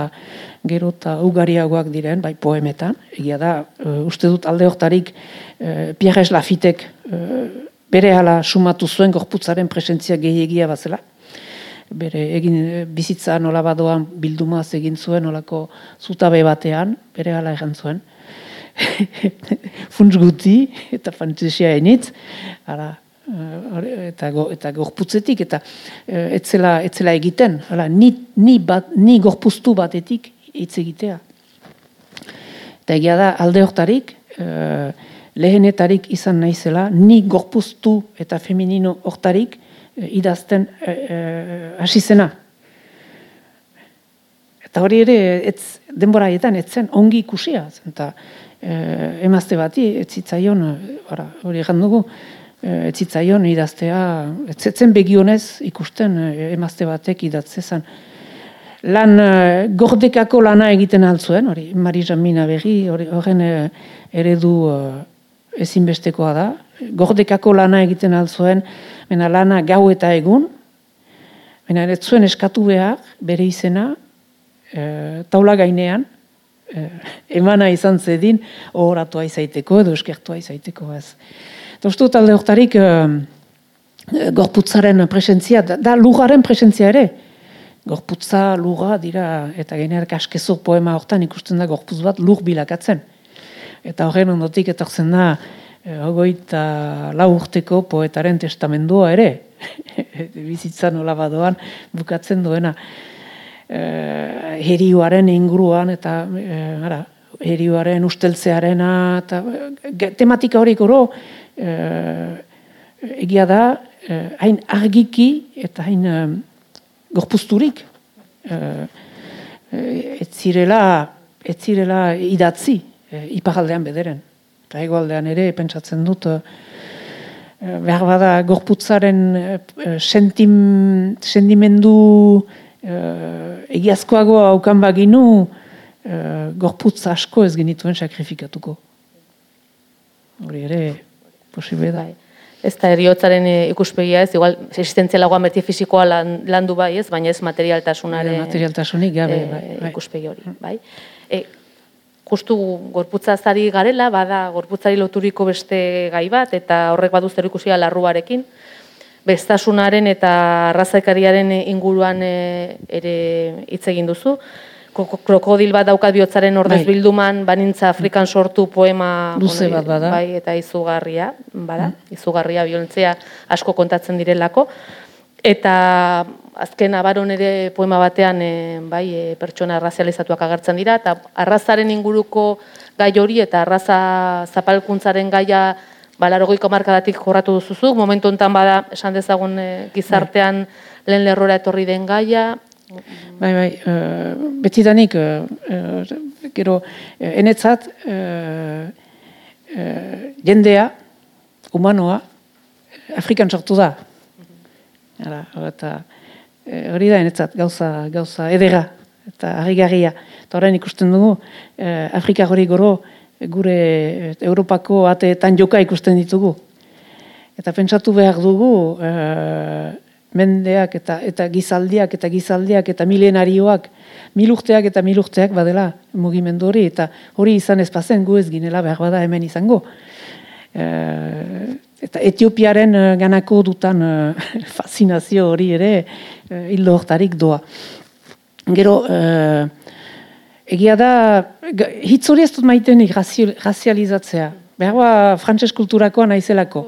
gerota ugariagoak diren bai poemetan egia da e, uste dut alde hortarik e, Pierre Lafitek e, bere hala sumatu zuen gorputzaren presentzia gehiegia bazela bere egin e, bizitza nola badoan bildumaz egin zuen olako zutabe batean, bere hala egin zuen. Funts guti eta fantzesia enitz, ara, eh, eta, go, eta gorputzetik, eta eh, etzela, etzela egiten, hala, ni, ni, bat, ni gorpuztu batetik hitz egitea. Eta egia da, alde hortarik, eh, lehenetarik izan naizela, ni gorpuztu eta feminino hortarik eh, idazten eh, eh, hasi zena. Eta hori ere, etz, denbora haietan, etzen ongi ikusia. zen, Eta eh, emazte bati, ez zitzaion, hori egan dugu, ez zitzaion idaztea, ez zetzen begionez ikusten emazte batek idatzezan. Lan gordekako lana egiten altzuen, hori Marisa Mina berri, horren eredu eh, ezinbestekoa da. Gordekako lana egiten altzuen, mena lana gau eta egun, Baina ez zuen eskatu behar, bere izena, e, taula gainean, e, emana izan zedin, ohoratua izaiteko edo eskertua izaiteko ez. Eta uste dut alde hortarik, e, gorputzaren presentzia, da, da lugaren presentzia ere. Gorputza, luga, dira, eta gainerak askezo poema hortan ikusten da gorputz bat lur bilakatzen. Eta horren ondotik etortzen da, hogeita lau urteko poetaren testamendua ere, bizitza nola badoan bukatzen duena. E, herioaren inguruan eta e, ara, herioaren usteltzearena eta tematika hori goro e, egia da hain argiki eta hain e, gorpuzturik e, ez zirela ez zirela idatzi e, iparaldean bederen. Eta hegoaldean ere pentsatzen dut e, Eh, behar bada gorputzaren eh, sentim, sentimendu eh, egiazkoago haukan baginu eh, gorputz asko ez genituen sakrifikatuko. Hori ere posible da. Bai. Ez da eriotzaren e, ikuspegia ez, igual existentzialagoa beti fisikoa lan, landu bai ez, baina ez materialtasunaren Materialtasunik gabe. eh, bai, bai. ikuspegi hori, bai. E, justu gorputzazari garela, bada gorputzari loturiko beste gai bat, eta horrek badu zer ikusia larruarekin, bestasunaren eta arrazaikariaren inguruan e, ere hitz egin duzu. Ko- Krokodil bat daukat bihotzaren ordez Bai. bilduman, banintza Afrikan sortu poema Luze bat bada. Bai, eta izugarria, bada, izugarria violentzia asko kontatzen direlako. Eta azken abaron ere poema batean e, bai, e, pertsona arrazializatuak agertzen dira, eta arrazaren inguruko gai hori eta arraza zapalkuntzaren gaia balarogoiko markadatik jorratu duzuzuk, momentu honetan bada esan dezagun e, gizartean lehen lerrora etorri den gaia, Bai, bai, uh, betidanik, uh, uh, gero, enetzat, jendea, humanoa, Afrikan sortu da. Hala, eta eh, hori da enetzat, gauza, gauza edera, eta harrigarria. Eta orain ikusten dugu, eh, Afrika hori goro, gure eh, Europako ateetan joka ikusten ditugu. Eta pentsatu behar dugu, eh, mendeak eta eta gizaldiak eta gizaldiak eta milenarioak milurteak eta milurteak badela mugimendu hori eta hori izan ez bazen gu ez ginela behar bada hemen izango. Eh, eta Etiopiaren eh, ganako dutan eh, fascinazio hori ere hildo hortarik doa. Gero, egia da, hitz hori ez dut maitenik razializatzea. Behar ba, frantses kulturakoa naizelako.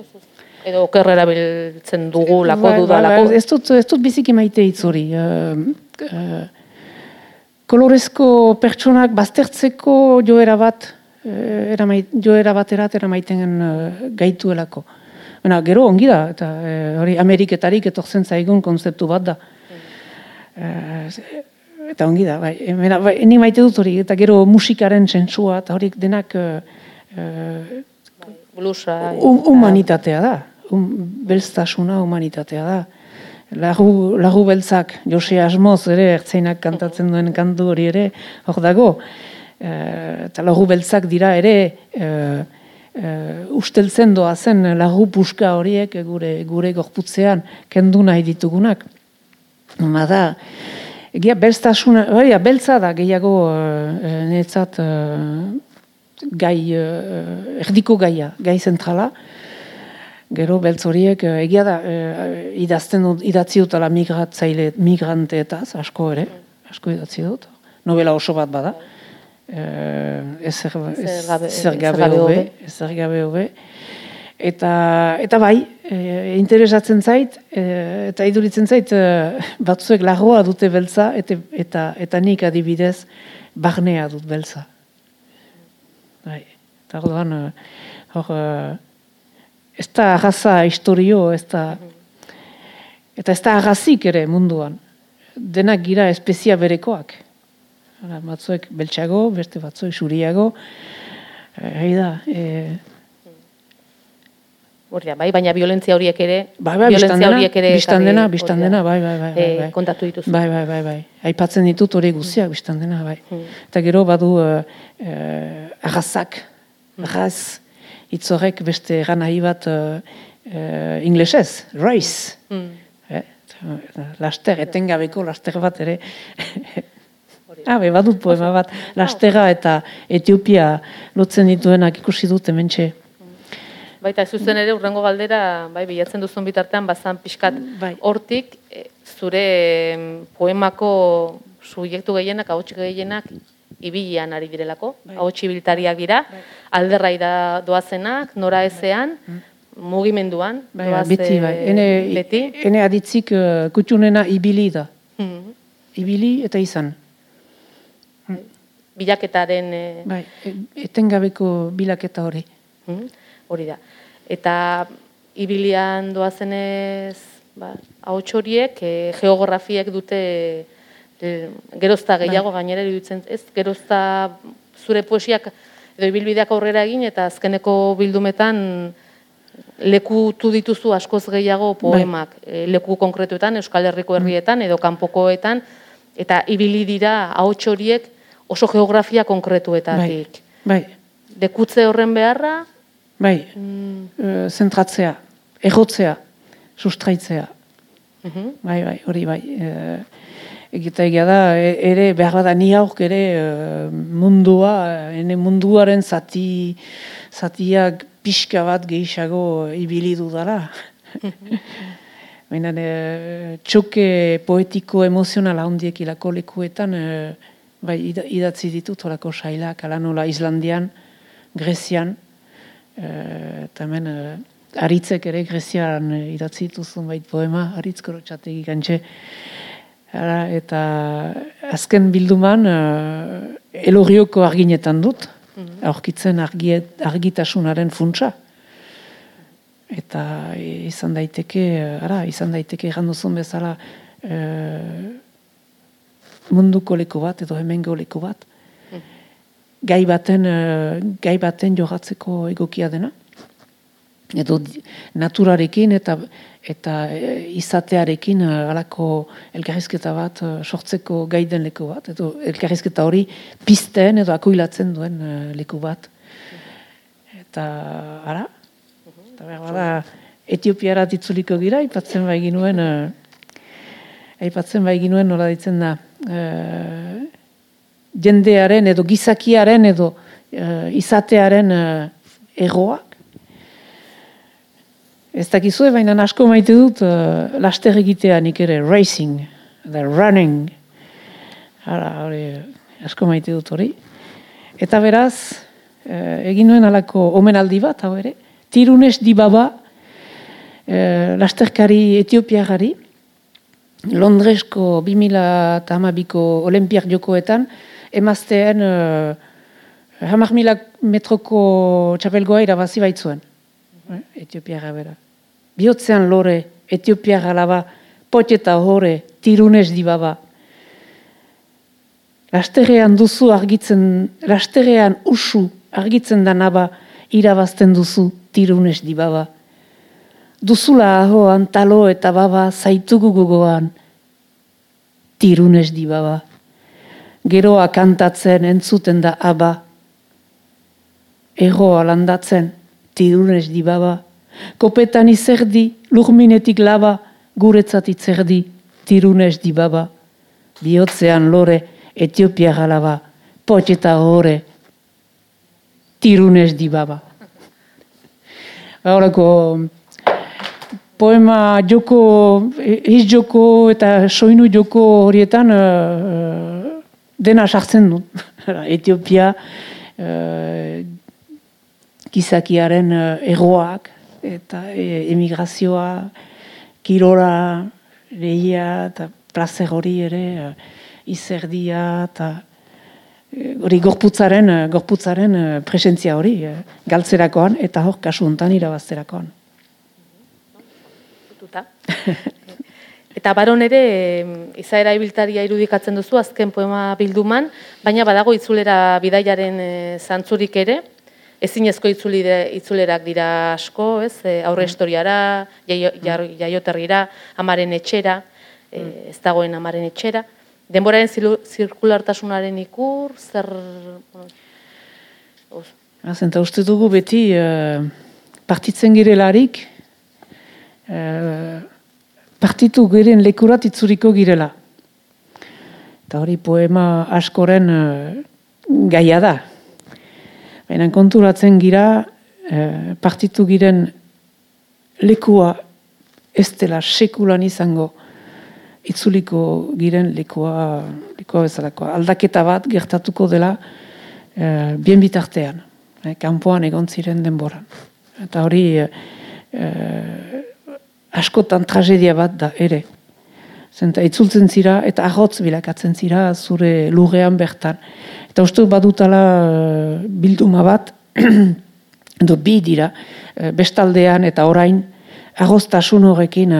Edo okerra erabiltzen dugu, lako bai, dudalako. bai, ez dut, ez dut biziki maite hitz hori. Eh, eh, kolorezko pertsonak baztertzeko joera bat, eramait, joera baterat eramaiten eh, gaituelako. Baina, gero ongi da, eta eh, hori Ameriketarik etortzen zaigun konzeptu bat da. Eh, eta ongi da, bai, Mena, bai, ni maite dut hori, eta gero musikaren sentsua, eta horik denak eh, eh, Blusa. Um, humanitatea da. Um, belztasuna humanitatea da. Lagu, lagu beltzak, Jose Asmoz ere, ertzainak kantatzen duen kantu hori ere, hor dago. Eh, eta lagu beltzak dira ere, eh, eh, usteltzen doa zen lagu puska horiek gure, gure gorputzean kendu nahi ditugunak. Hona da, egia belztasuna, hori, beltza da gehiago uh, netzat gai, uh, erdiko gaia, gai zentrala. Gero beltz horiek, egia da, eh, idazten dut, idatzi dutela migratzaile, migranteetaz, asko ere, asko idatzi dut. Novela oso bat bada. Eh, ezer, Ezer gabe- hobe, ezer gabe hobe. Eta, eta bai, e, interesatzen zait, e, eta iduritzen zait, e, batzuek lagoa dute beltza, eta, eta, eta nik adibidez, barnea dut beltza. Bai, eta orduan, hor, ez da arraza historio, ez da, eta ez da arrazik ere munduan. Denak gira espezia berekoak. Hala, batzuek beltsago, beste batzuek suriago, eh, hei da, eh, Hori da, bai, baina violentzia horiek ere, Bai, bai, violentzia horiek ere biztan dena, biztan dena, bai, bai, bai, bai, Eh, bai. kontatu dituzu. Bai, bai, bai, bai. Aipatzen ditut hori guztiak biztan dena, bai. Eta gero badu uh, arrazak, arraz, hitz horrek beste eran nahi bat uh, inglesez, race. Mm. Eh? Laster, etengabeko laster bat ere. ah, be, badut poema bat, lastera eta Etiopia lotzen dituenak ikusi dut hementxe. Baita, zuzen ere, urrengo galdera, bai, bilatzen duzun bitartean, bazan pixkat Bai. hortik, eh, zure em, poemako subjektu gehienak, ahots gehienak, ibilian ari direlako, bai. ahots ibiltariak dira, alderrai da doazenak, nora ezean, mugimenduan, Bai, doaz, beti, bai. eh, Ene, beti. ene aditzik uh, kutxunena ibili da. Mhm. Ibili eta izan. Bilaketaren eh, Bai, e- etengabeko bilaketa hori. Mhm, Hori da. Eta ibilian doazenez, ba, ahots horiek, e, geografiek dute e, gerozta gehiago gainera iruditzen, ez? Gerozta zure poesiak edo ibilbideak aurrera egin eta azkeneko bildumetan lekutu dituzu askoz gehiago poemak, e, leku konkretuetan, Euskal Herriko herrietan edo kanpokoetan eta ibili dira ahots horiek oso geografia konkretuetatik. Bai, Dekutze horren beharra, bai, Mm, uh, zentratzea, errotzea, sustraitzea. mhm. Bai, bai, hori bai. Uh, Egita egia da, e- ere behar bada ni aurk ere eh, mundua, eh, ene munduaren zati, zatiak pixka bat gehiago ibili dudala. Baina e, txoke poetiko emozionala handiek ilako lekuetan, e, bai, ida- idatzi ditut horako sailak, ala nola Islandian, Grezian, e, eta hemen e, aritzek ere Grezian e, idatzi dituzun bait poema, aritz korotxategi gantxe. Ara, eta azken bilduman e, elorioko arginetan dut, aurkitzen argiet, argitasunaren funtsa. Eta izan daiteke, ara, izan daiteke egan duzun bezala e, munduko leku bat edo hemengo leku bat. Gai baten, e, gai baten jogatzeko egokia dena. Edo naturarekin eta eta e, izatearekin e, halako elkarrizketa bat sortzeko gai den leku bat. Edo elkarrizketa hori pizten edo akuilatzen duen leku bat. Eta, ara, Eta behar bada, Etiopiara ditzuliko gira, aipatzen bai ginuen, eh, aipatzen bai ginuen nola ditzen da, eh, jendearen edo gizakiaren edo eh, izatearen eh, egoak. Ez dakizue, baina asko maite dut eh, laster egitea nik ere, racing, the running. Hala, hori, asko maite dut hori. Eta beraz, eh, egin nuen alako omenaldi bat, hau ere, tirunes di baba, e, lasterkari etiopiagari, Londresko 2008ko Olimpiak jokoetan, emaztean e, hamar mila metroko txapelgoa irabazi baitzuen. Mm Etiopiaga bera. Biotzean lore, Etiopiaga laba, poteta hore, tirunez dibaba. Lasterrean duzu argitzen, lasterrean usu argitzen da naba irabazten duzu tirunez dibaba. Duzula ahoan talo eta baba zaitugu gugoan tirunez dibaba. Geroa kantatzen entzuten da aba. Egoa landatzen tirunez dibaba. Kopetan izerdi, lurminetik laba, guretzat itzerdi, tirunez dibaba. Biotzean lore, Etiopia galaba, poteta hore, tirunez dibaba. Horako, poema joko, iz joko eta soinu joko horietan uh, dena sartzen du. Etiopia, uh, gizakiaren egoak eta emigrazioa, kirora, lehia eta plazer hori ere, izerdia eta hori gorputzaren, gorputzaren presentzia hori, galtzerakoan eta hor kasu hontan irabazterakoan. Eta baron ere, izaera ibiltaria irudikatzen duzu, azken poema bilduman, baina badago itzulera bidaiaren e, zantzurik ere, ezin ezko itzulerak dira asko, ez? E, aurre mm. historiara, jaioterrira, amaren etxera, e, ez dagoen amaren etxera. Denboraren zirkulartasunaren ikur, zer... Zenta uste dugu beti uh, partitzen girelarik, uh, partitu giren lekurat itzuriko girela. Eta hori poema askoren uh, gaia da. Baina konturatzen gira, uh, partitu giren lekua ez dela sekulan izango, itzuliko giren likoa, likoa bezalakoa. Aldaketa bat gertatuko dela e, bien bitartean, e, kanpoan egon ziren denboran. Eta hori e, askotan tragedia bat da ere. Zenta itzultzen zira eta ahotz bilakatzen zira zure lurrean bertan. Eta uste badutala bilduma bat, edo bi dira, bestaldean eta orain, agoztasun horrekin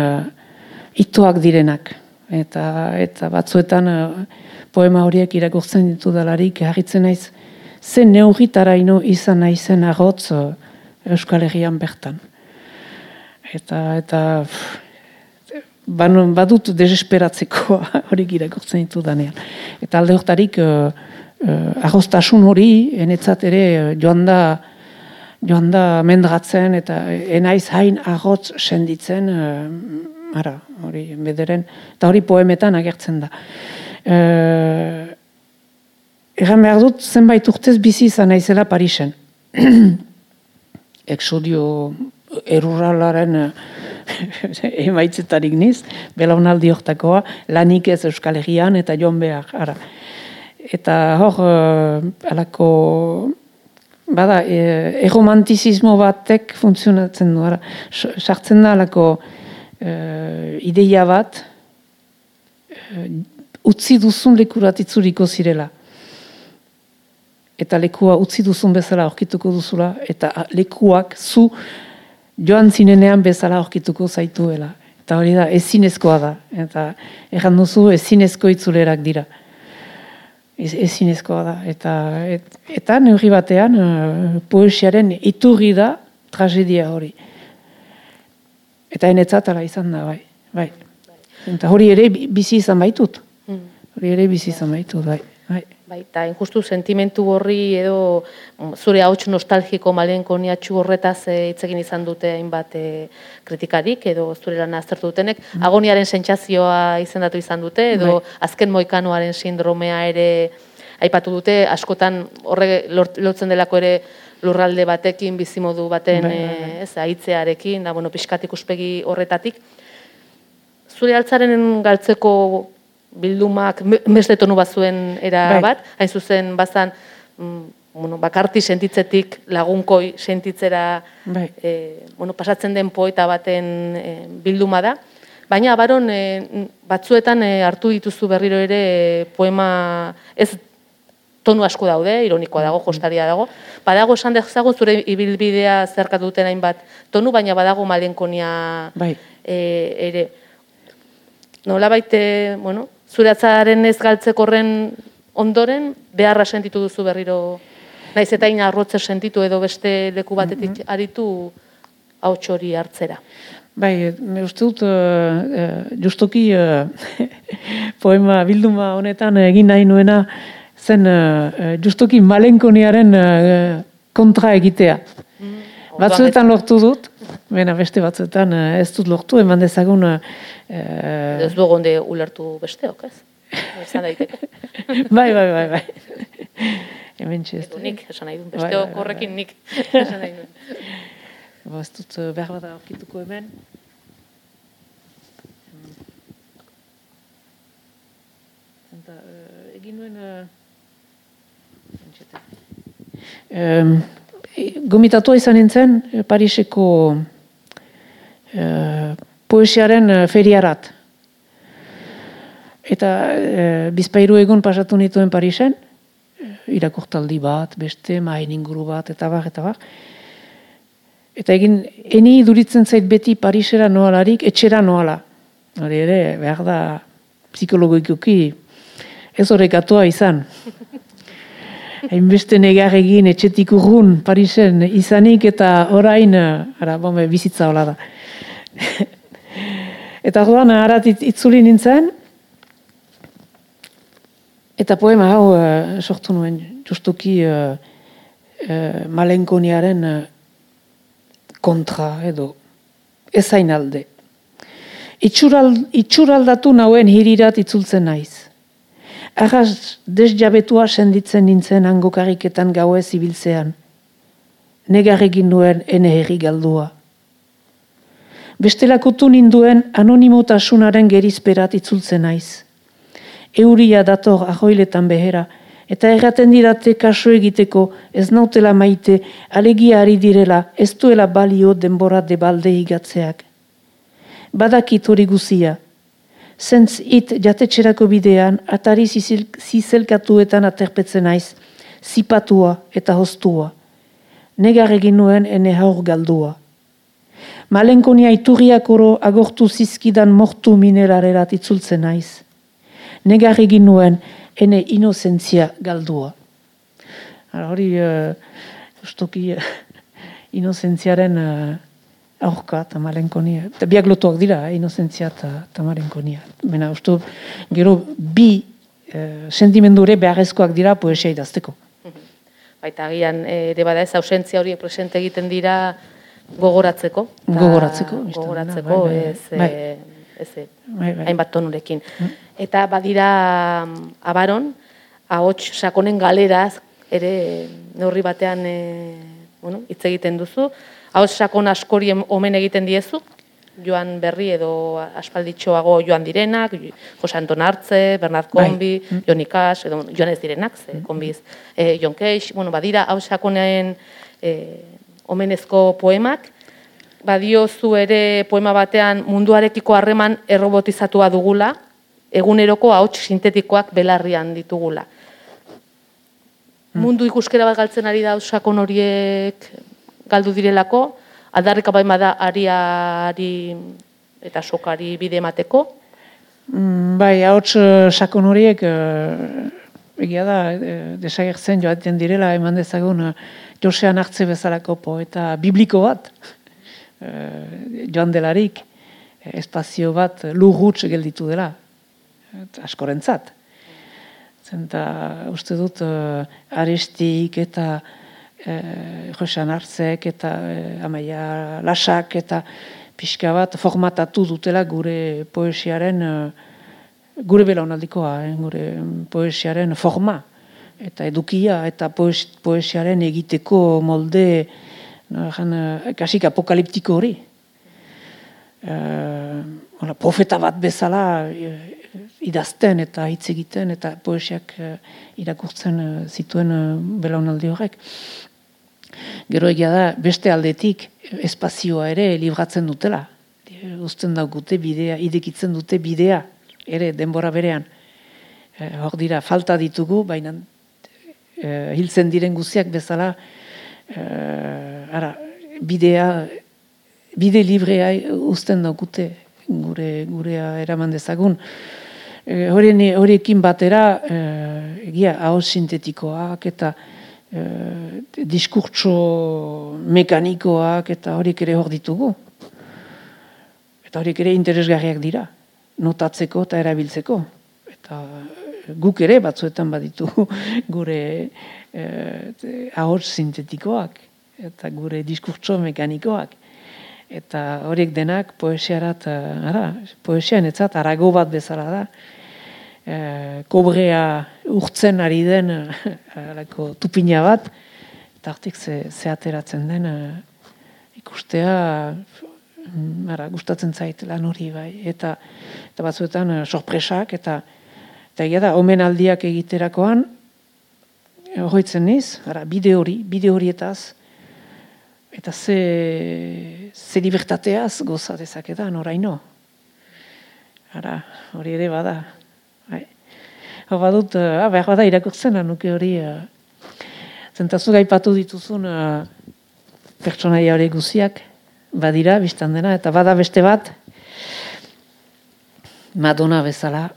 itoak direnak eta eta batzuetan uh, poema horiek irakurtzen ditu dalarik harritzen naiz zen neugitaraino izan naizen agotz uh, Euskal Herrian bertan. Eta eta ban, badut desesperatzeko hori irakurtzen ditu danean. Eta alde hortarik uh, uh, hori enetzat ere uh, joan da joan da mendratzen eta enaiz hain agotz senditzen ara, hori bederen, eta hori poemetan agertzen da. E, egan behar dut, zenbait urtez bizi izan naizela Parisen. Exodio erurralaren emaitzetarik niz, belaunaldi hortakoa, lanik ez Euskal Herrian eta joan behar, ara. Eta hor, uh, alako, bada, e, eromantizismo batek funtzionatzen du, ara. Sartzen da alako, uh, ideia bat uh, utzi duzun lekurat itzuriko zirela. Eta lekua utzi duzun bezala aurkituko duzula, eta lekuak zu joan zinenean bezala aurkituko zaituela. Eta hori da, ezinezkoa da. Eta erran duzu ezinezko itzulerak dira. Ez, ezinezkoa da. Eta, et, eta neurri batean, uh, poesiaren iturri da tragedia hori. Eta enetzat ala izan da, bai. bai. Eta hori ere bizi izan baitut. Hmm. Hori ere bizi izan baitut, bai. Bai, bai eta injustu sentimentu horri edo mm, zure hauts nostalgiko malen koniatxu horretaz eh, hitz izan dute hainbat e, kritikarik edo zure lan aztertu dutenek. Mm. Agoniaren sentsazioa izendatu izan dute edo bai. azken moikanoaren sindromea ere aipatu dute askotan horre lotzen delako ere lurralde batekin, bizimodu baten bai, bai, bai. ez, aitzearekin, da, bueno, pixkat ikuspegi horretatik. Zure altzaren galtzeko bildumak beste tonu bazuen era bat, hain zuzen bazan mm, bueno, bakarti sentitzetik lagunkoi sentitzera Bai. e, bueno, pasatzen den poeta baten e, bilduma da. Baina baron e, batzuetan e, hartu dituzu berriro ere e, poema ez tonu asko daude, ironikoa dago, jostaria dago. Badago esan dezagun zure ibilbidea zerkatu duten hainbat tonu, baina badago malenkonia Bai. e, ere. Nola baite, bueno, zure atzaren ez galtzeko horren ondoren, beharra sentitu duzu berriro, naiz eta ina arrotze sentitu edo beste leku batetik aritu hau hori hartzera. Bai, me uste dut, eh, eh, justoki eh, poema bilduma honetan egin nahi nuena, zen eh, justoki malenkoniaren eh, kontra egitea. Batzuetan lortu dut, bena beste batzuetan eh, ez dut lortu, eman dezagun eh, Ez dugu onde ulertu besteok, ez? Esan daiteke. bai, bai, bai, bai. Hemen. Edo nik, esan nahi duen, Bai, bai, besteok bai, horrekin nik, esan nahi duen. Ba, ez dut eh, behar bat aurkituko hemen. Eh, egin nuen... Uh, gomitatua izan nintzen eh, Pariseko eh, poesiaren eh, feriarat. Eta eh, bizpairu egun pasatu nituen Parisen, irakurtaldi bat, beste, main inguru bat, eta bar, eta bar. Eta egin, eni duritzen zait beti Parisera noalarik, etxera noala. Hori ere, behar da, psikologoikoki ez horrekatua izan. Hainbeste negar egin etxetik urrun Parisen izanik eta orain, ara, bombe, bizitza hola da. eta orduan arat it- itzuli nintzen, eta poema hau eh, sortu nuen, justuki uh, malenkoniaren eh, kontra edo ezain alde. Itxural, itxuraldatu nauen hirirat itzultzen naiz. Arras desjabetua senditzen nintzen hango kariketan gauez ibiltzean. Negar egin nuen ene herri galdua. Bestelakotu ninduen anonimotasunaren gerizperat itzultzen naiz. Euria dator ahoiletan behera, eta erraten didate kaso egiteko ez nautela maite, alegia ari direla, ez duela balio denbora de balde higatzeak. Badakit hori guzia, Zentz it jatetxerako bidean, atari zizil- zizelkatuetan aterpetzen naiz, zipatua eta hostua. Negar egin nuen ene haur galdua. Malenkonia iturriak oro agortu zizkidan mortu minerarerat itzultzen naiz. Negar egin nuen ene inozentzia galdua. Hori, uh, justoki, uh, inozentziaren uh, aurka eta malenkonia. Eta biak lotuak dira, eh, inozentzia eta. Bena, uste, dut, gero bi eh, sentimendu ere beharrezkoak dira poesia idazteko. Baita agian eh, ere bada ez ausentzia horiek presente egiten dira gogoratzeko. Gogoratzeko, biztan da, Gogoratzeko, bai, bai, ez, bai. eh, ez eh, Bai, bai. hainbat tonurekin. Eta badira abaron, ahots sakonen galeraz, ere neurri batean e, bueno, hitz egiten duzu. Ahots sakon askori omen egiten diezu, joan berri edo aspalditxoago joan direnak, Jose Anton Artze, Bernard Bai. Kombi, Jon Ikas, edo joan ez direnak, ze konbiz, e, Jon Keix, bueno, badira hau sakonen e, omenezko poemak, badiozu ere poema batean munduarekiko harreman errobotizatua dugula, eguneroko ahots sintetikoak belarrian ditugula. Mundu ikuskera bat galtzen ari da sakon horiek galdu direlako, aldarrika baima da ariari eta sokari bide emateko. Mm, bai, ahots eh, sakon horiek eh, egia da eh, desagertzen joaten direla eman dezagun Josean hartze bezalako poeta bibliko bat joan delarik espazio bat lurruts gelditu dela askorentzat. Zenta uste dut arestik eta eh, Josean hartzek eta eh, amaia lasak eta pixka bat formatatu dutela gure poesiaren eh, gure belaunaldikoa, eh, gure poesiaren forma eta edukia eta poes, poesiaren egiteko molde no, eh, kasik apokaliptiko hori. Eh, hola, profeta bat bezala idazten eta hitz egiten eta poesiak irakurtzen zituen belaunaldi horrek. Gero egia da, beste aldetik espazioa ere libratzen dutela. Uzten daukute bidea, idekitzen dute bidea, ere denbora berean. hor dira, falta ditugu, baina hiltzen diren guziak bezala, ara, bidea, bide librea uzten daukute gure gurea eraman dezagun. E, horiekin batera, e, egia, hau sintetikoak eta e, diskurtso mekanikoak eta horiek ere hor ditugu. Eta horiek ere interesgarriak dira, notatzeko eta erabiltzeko. Eta guk ere batzuetan baditu gure e, sintetikoak eta gure diskurtso mekanikoak eta horiek denak poesiarat, eh, ara, poesian etzat, arago bat bezala da, e, kobrea urtzen ari den alako tupina bat, eta hartik ze, ze ateratzen den ikustea, mm, ara, gustatzen zait lan hori bai, eta, eta batzuetan sorpresak, eta eta egia da, omen egiterakoan, horitzen niz, ara, bide hori, bide horietaz, Eta ze, ze libertateaz goza dezaketan, oraino. Ara, hori ere bada. Bai. Hau badut, ah, behar bada irakurtzen, nuke hori. Uh, zentazu gaipatu dituzun uh, pertsonaia hori guziak, badira, biztan dena, eta bada beste bat, Madonna bezala,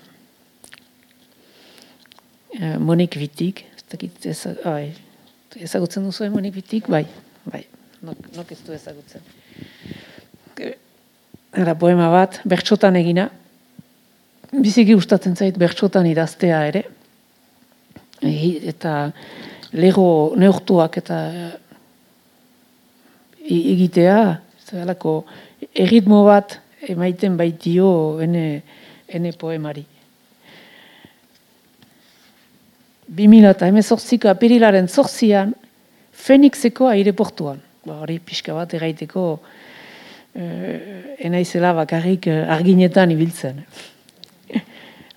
uh, Monik Wittig, ezagutzen duzu Monik Wittig, bai, bai nok, nok ez du ezagutzen. Era poema bat, bertxotan egina, biziki gustatzen zait bertxotan idaztea ere, eta lego neurtuak eta egitea, zelako erritmo bat emaiten baitio ene, ene poemari. 2000 eta emezortziko apirilaren zorzian, Fenixeko aireportuan ba, hori pixka bat erraiteko eh, enaizela bakarrik eh, arginetan ibiltzen.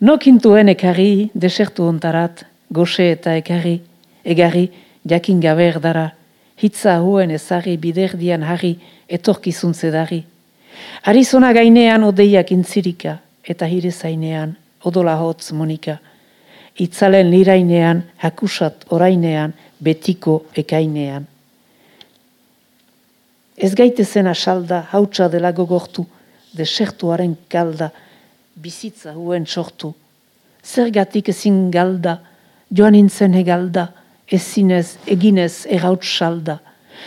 Nokintuen ekarri, desertu ontarat, goxe eta ekarri, egarri, jakin gabe erdara, hitza huen ezari biderdian harri, etorkizun zedari. Arizona gainean odeiak intzirika, eta hire zainean, odola hotz monika. Itzalen lirainean, hakusat orainean, betiko ekainean. Ez gaitezen asalda, hautsa dela gogortu, desertuaren kalda, bizitza huen sortu. Zergatik ezin galda, joan nintzen hegalda, ezinez, eginez, errautz salda.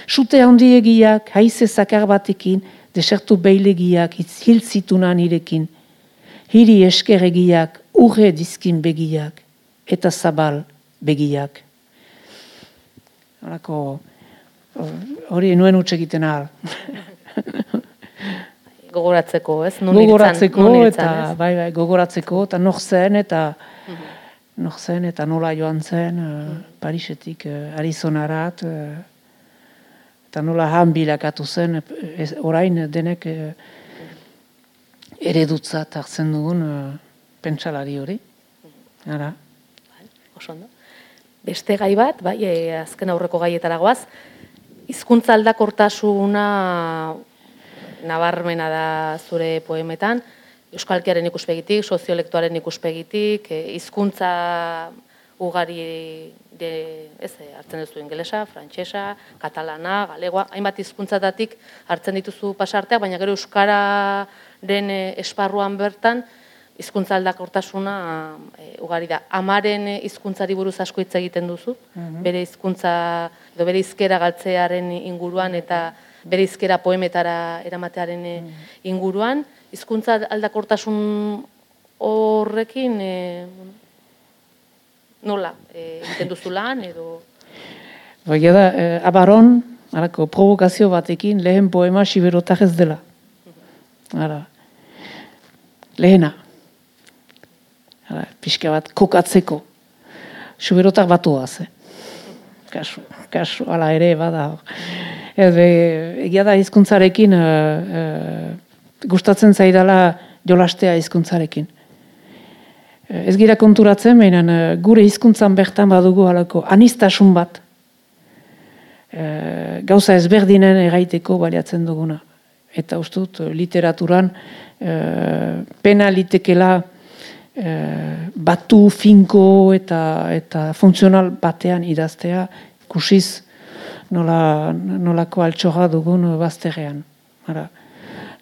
Sute handiegiak, haize zakar batekin, desertu beilegiak, hil zitunan irekin. Hiri eskeregiak, urre dizkin begiak, eta zabal begiak. Horako, hori nuen utxe egiten ahal. gogoratzeko, ez? gogoratzeko, eta, bai, bai, gogoratzeko, eta nok zen, eta mm zen, eta nola joan zen, uh, Parisetik uh, Arizonarat, uh, eta nola han bilakatu zen, orain denek uh, eredutza hartzen dugun pentsalari hori. Ara. Bai, oso ondo. Beste gai bat, bai, azken aurreko gaietara goaz, hizkuntza aldakortasuna nabarmena da zure poemetan, euskalkiaren ikuspegitik, soziolektuaren ikuspegitik, eh, hizkuntza ugari de, ez, eh, hartzen duzu ingelesa, frantsesa, katalana, galegoa, hainbat hizkuntzatatik hartzen dituzu pasarteak, baina gero euskararen eh, esparruan bertan hizkuntza aldakortasuna e, ugari da. Amaren hizkuntzari buruz asko hitz egiten duzu, mhm. bere hizkuntza edo bere hizkera galtzearen inguruan eta bere hizkera poemetara eramatearen mhm. inguruan, hizkuntza aldakortasun horrekin e, nola e, egiten duzu lan edo Baina da, e, abaron, alako, provokazio batekin, lehen poema siberotak ez dela. Mhm. Ara, lehena pixka bat kokatzeko. Suberotak batu eh? Kasu, kasu, ala ere, bada. Ez, egia da hizkuntzarekin uh, gustatzen zaidala jolastea hizkuntzarekin. ez gira konturatzen, baina gure hizkuntzan bertan badugu halako anistasun bat. E, gauza ezberdinen egaiteko baliatzen duguna. Eta ustut, literaturan e, pena litekela e, batu, finko eta, eta funtzional batean idaztea, kusiz nola, nolako altxoga dugun bazterrean. Ara.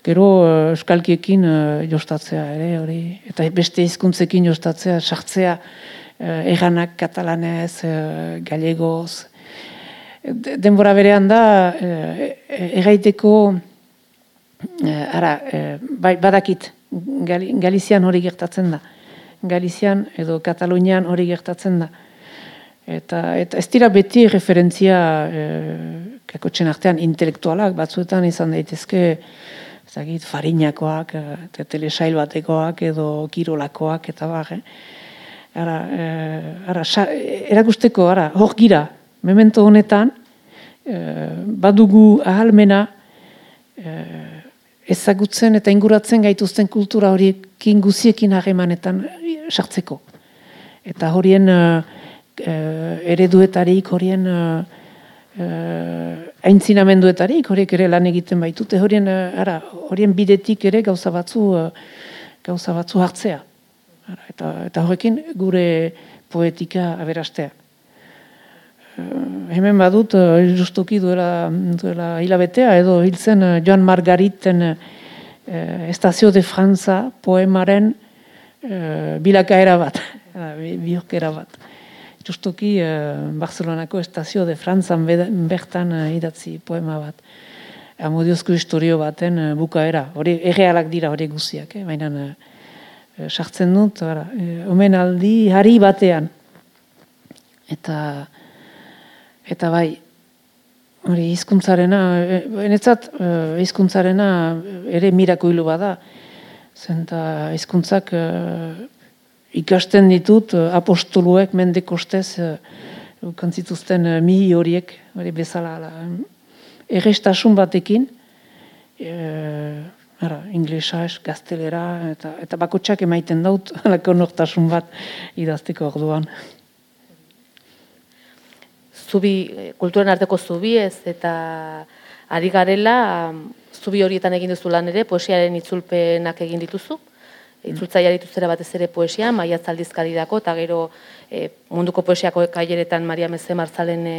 Gero uh, euskalkiekin uh, jostatzea ere hori eta beste hizkuntzekin jostatzea sartzea eranak katalanez, galegoz. denbora berean da uh, erraiteko ara, bai, badakit Galizian hori gertatzen da. Galizian edo Katalunian hori gertatzen da. Eta, eta ez dira beti referentzia e, kakotxen artean intelektualak, batzuetan izan daitezke zagit, farinakoak, e, telesail batekoak edo kirolakoak eta bar, eh? Ara, e, ara, erakusteko, ara, hor gira, memento honetan, e, badugu ahalmena e, ezagutzen eta inguratzen gaituzten kultura horiekin guziekin harremanetan sartzeko. Eta horien uh, ereduetarik, horien uh, uh, aintzinamenduetarik, horiek ere lan egiten baitute, horien, uh, ara, horien bidetik ere gauza batzu, gauza batzu hartzea. Ara, eta, eta horrekin gure poetika aberastea. Uh, hemen badut, uh, justuki duela, duela hilabetea, edo hiltzen uh, Joan Margariten Estazio de Franza poemaren bilakaera bat, bihokera bat justuki Barcelonako estazio de Frantzan bertan idatzi poema bat. Amodiozko historio baten bukaera. Hori errealak dira hori guziak, eh? baina sartzen dut, omen aldi hari batean. Eta, eta bai, hori hizkuntzarena, enetzat hizkuntzarena ere mirako hilu bada, zenta hizkuntzak ikasten ditut apostoluek mende kostez uh, kantzituzten mihi horiek hori bezala ala, errestasun batekin uh, ara, inglesa gaztelera eta, eta bakotsak emaiten daut alako nortasun bat idazteko orduan Zubi, kulturen arteko zubi ez eta ari garela zubi horietan egin duzu lan ere, poesiaren itzulpenak egin dituzu itzultzaia dituzera batez ere poesia, maia zaldizkari dako, eta gero e, munduko poesiako kaileretan Maria Meze Marzalen e,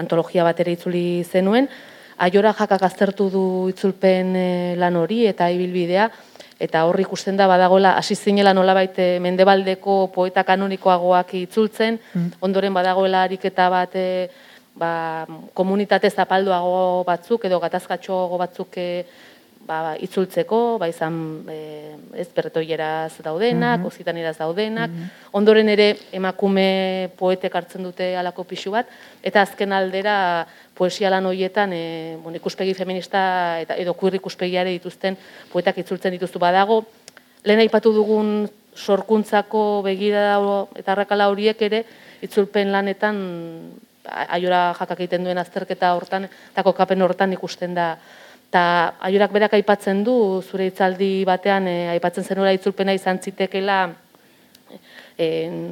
antologia bat ere itzuli zenuen. Aiora jakak aztertu du itzulpen e, lan hori eta ibilbidea, eta horri ikusten da badagola hasi zinela nolabait mendebaldeko poeta kanonikoagoak itzultzen, mm. ondoren badagoela ariketa bat e, ba, komunitate zapalduago batzuk edo gatazkatxoago batzuk e, ba, itzultzeko, ba, izan e, ez berretoieraz daudenak, mm daudenak, mhm. ondoren ere emakume poetek hartzen dute alako pixu bat, eta azken aldera poesia lan horietan e, bon, ikuspegi feminista eta edo kuir ikuspegiare dituzten poetak itzultzen dituztu badago, lehen aipatu dugun sorkuntzako begira eta arrakala horiek ere itzulpen lanetan aiora jakak egiten duen azterketa hortan eta kokapen hortan ikusten da Eta aiorak berak aipatzen du, zure itzaldi batean, e, aipatzen zenura itzulpena izan zitekela, e,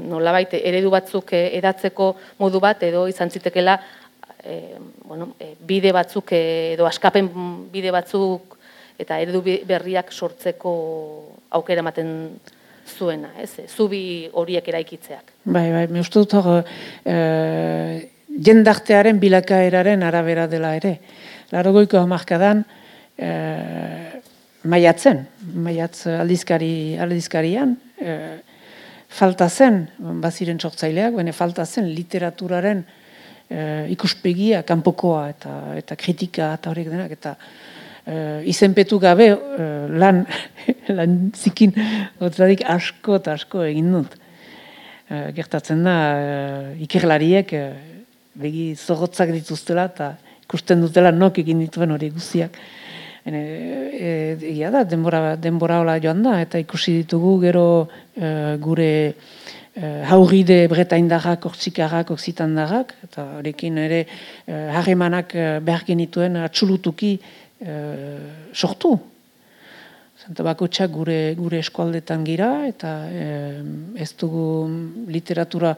nola baite, eredu batzuk e, edatzeko modu bat, edo izan zitekela, e, bueno, e, bide batzuk, edo askapen bide batzuk, eta eredu berriak sortzeko aukera ematen zuena, ez? Zubi horiek eraikitzeak. Bai, bai, me uste dut hor, e, jendartearen bilakaeraren arabera dela ere larogoiko hamarkadan e, maiatzen, maiatz aldizkari, aldizkarian, e, falta zen, baziren sortzaileak, baina falta zen literaturaren e, ikuspegia, kanpokoa eta, eta kritika eta horiek denak, eta e, izenpetu gabe e, lan, lan zikin otzadik asko eta asko egin dut. E, gertatzen da, e, ikerlariek e, begi zorrotzak dituztela eta ikusten dutela nok egin dituen hori guztiak. Ene, e, egia da, denbora, denbora hola joan da, eta ikusi ditugu gero e, gure e, hauride bretaindarrak, ortsikarrak, oksitandarrak, eta horrekin ere e, harremanak e, behar genituen atxulutuki e, sortu. Eta bakotxak gure, gure eskualdetan gira, eta ez dugu literatura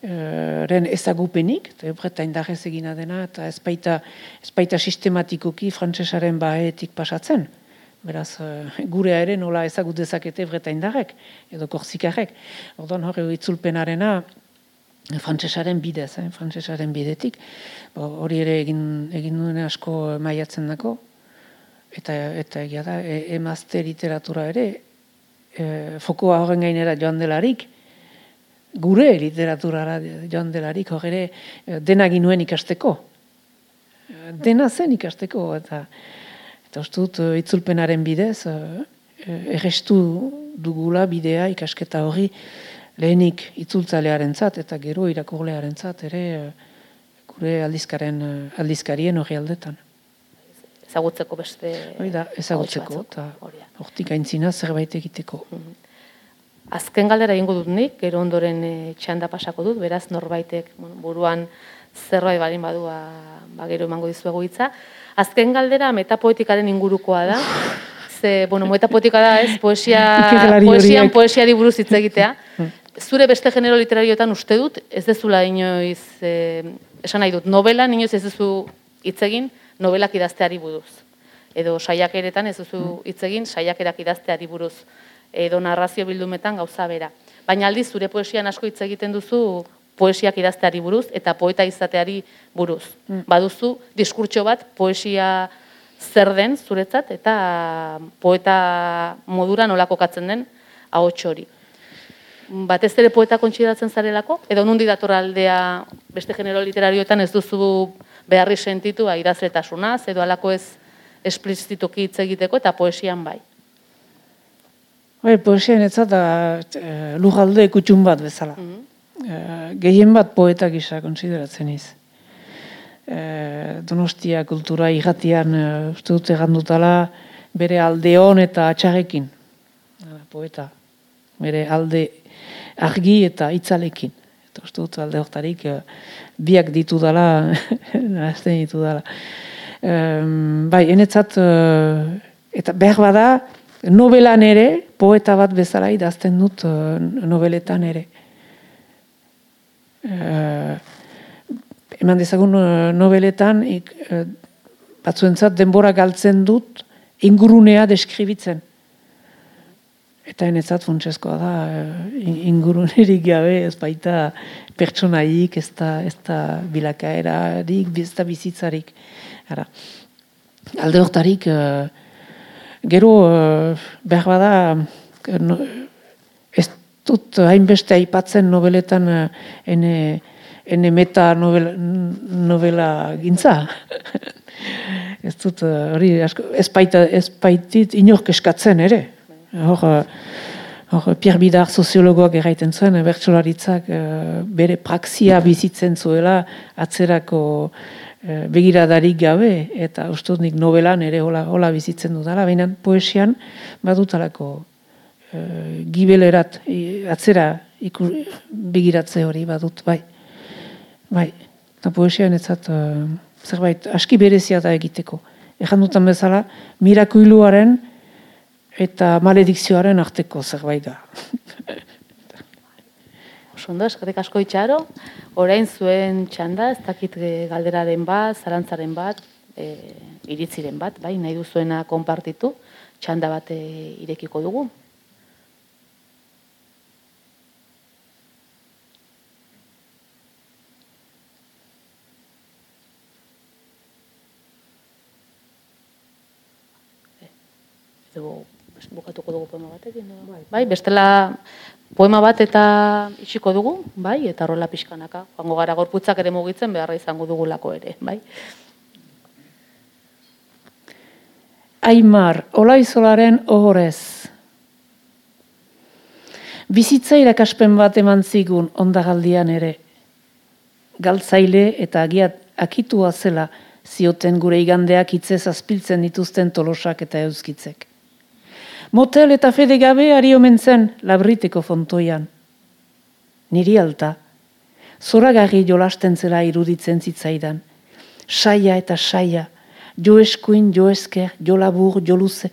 ren ezagupenik, eta ebreta indarrez egina dena, eta ez baita, ez baita sistematikoki frantsesaren baetik pasatzen. Beraz, gure ere nola ezagut dezakete ebreta indarrek, edo korzikarrek. Orduan hori itzulpenarena, frantsesaren bidez, eh, frantsesaren bidetik. Hori ere egin, egin duen asko maiatzen dako, eta eta egia da e, emazte literatura ere e, fokoa horren gainera joan delarik gure literaturara joan delarik hor ere e, dena ginuen ikasteko e, dena zen ikasteko eta eta uste dut e, itzulpenaren bidez errestu dugula bidea ikasketa hori lehenik itzultzalearen zat, eta gero irakurlearen zat, ere gure aldizkaren, aldizkarien hori aldetan ezagutzeko beste... Hori da, ezagutzeko, eta hortik aintzina zerbait egiteko. Mhm. Azken galdera egingo dut nik, gero ondoren e, txanda pasako dut, beraz norbaitek bueno, buruan zerbait balin badua ba, gero emango dizuegu hitza. Azken galdera metapoetikaren ingurukoa da, ze, bueno, metapoetika da ez, poesia, poesian poesiari buruz hitz egitea. Hmm. Zure beste genero literarioetan uste dut, ez dezula inoiz, e, esan nahi dut, novela, inoiz ez duzu hitz egin, novelak idazteari buruz. Edo saiakeretan ez duzu mm. hitz egin saiakerak idazteari buruz edo narrazio bildumetan gauza bera. Baina aldiz zure poesian asko hitz egiten duzu poesiak idazteari buruz eta poeta izateari buruz. Mm. Baduzu diskurtso bat poesia zer den zuretzat eta poeta modura nolako katzen den ahots hori. Batez ere poeta kontsideratzen zarelako edo nundi dator aldea beste genero literarioetan ez duzu beharri sentitu ba, idazletasunaz, edo alako ez esplizituki hitz egiteko eta poesian bai. Bai, poesian ez da e, lujalde kutxun bat bezala. Mm gehien bat poeta gisa konsideratzen iz. E, donostia kultura igatian e, uste dute gandutala bere aldeon eta atxarekin. poeta. Bere alde argi eta itzalekin. Eta uste dut alde hortarik biak ditu dala, nazten ditu dala. Um, bai, enetzat, uh, eta behar bada, novelan ere, poeta bat bezala idazten dut uh, noveletan ere. Uh, eman dezagun uh, noveletan, ik, uh, batzuentzat denbora galtzen dut, ingurunea deskribitzen. Eta enetzat funtsezkoa da, ingurunerik gabe, ez baita pertsonaik, ez da, ez da bilakaerarik, ez da bizitzarik. Ara. Alde hortarik, uh, gero, uh, behar bada, no, ez dut hainbeste aipatzen nobeletan uh, ene, ene meta novela, novela gintza. ez dut, hori, ez baita, ez baitit inork eskatzen ere. Hor, Hor, Pierre Bidar soziologoak erraiten zuen, bertsolaritzak bere praxia bizitzen zuela atzerako uh, begiradarik gabe, eta ustut nik novelan ere hola, hola bizitzen dudala, baina poesian badutalako uh, gibelerat atzera iku, begiratze hori badut, bai. Bai, eta poesian etzat uh, zerbait aski berezia da egiteko. Ejan dutan bezala, mirakuiluaren eta maledikzioaren arteko zerbait da. Osondo, eskerrik asko itxaro, orain zuen txanda, ez dakit eh, galderaren bat, zarantzaren bat, e, iritziren bat, bai, nahi duzuena konpartitu, txanda bat e, irekiko dugu. Edo, bukatuko dugu poema batekin. Bai. bai, bestela poema bat eta isiko dugu, bai, eta horrela pixkanaka. Joango gara gorputzak ere mugitzen beharra izango dugulako ere, bai. Aimar, olaizolaren ohorez. Bizitza irakaspen bat eman zigun ondagaldian ere. Galtzaile eta agiat akitua zela zioten gure igandeak hitzez azpiltzen dituzten tolosak eta euskitzek. Motel eta fede gabe ari omen zen labriteko fontoian. Niri alta, zoragarri jolasten zela iruditzen zitzaidan. Saia eta saia, jo eskuin, jo esker, jo labur, jo luze.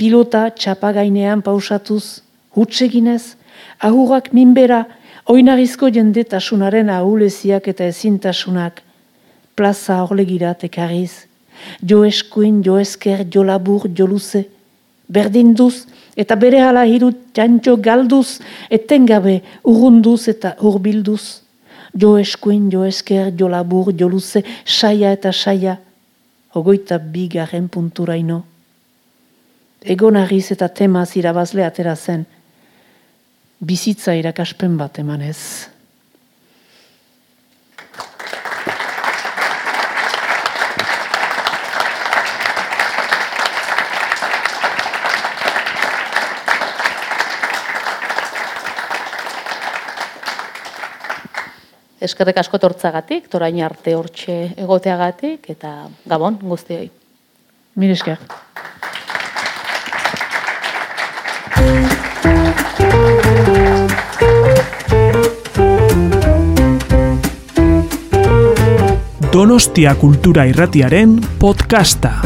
pilota txapagainean pausatuz, hutseginez, ahurrak minbera, oinarizko jendetasunaren ahuleziak eta ezintasunak, plaza horlegirat ekarriz, jo eskuin, jo esker, jo labur, jo luze, berdinduz, eta bere hala hirut jantxo galduz, etengabe urrunduz eta urbilduz, jo eskuin, jo esker, jo labur, jo luze, saia eta saia, ogoita bigarren punturaino. Egon argiz eta temaz irabazle atera zen, bizitza irakaspen bat emanez. Eskerrik asko tortzagatik, torain arte hortxe egoteagatik, eta gabon guztioi. Mil esker. Donostia Kultura Irratiaren podcasta.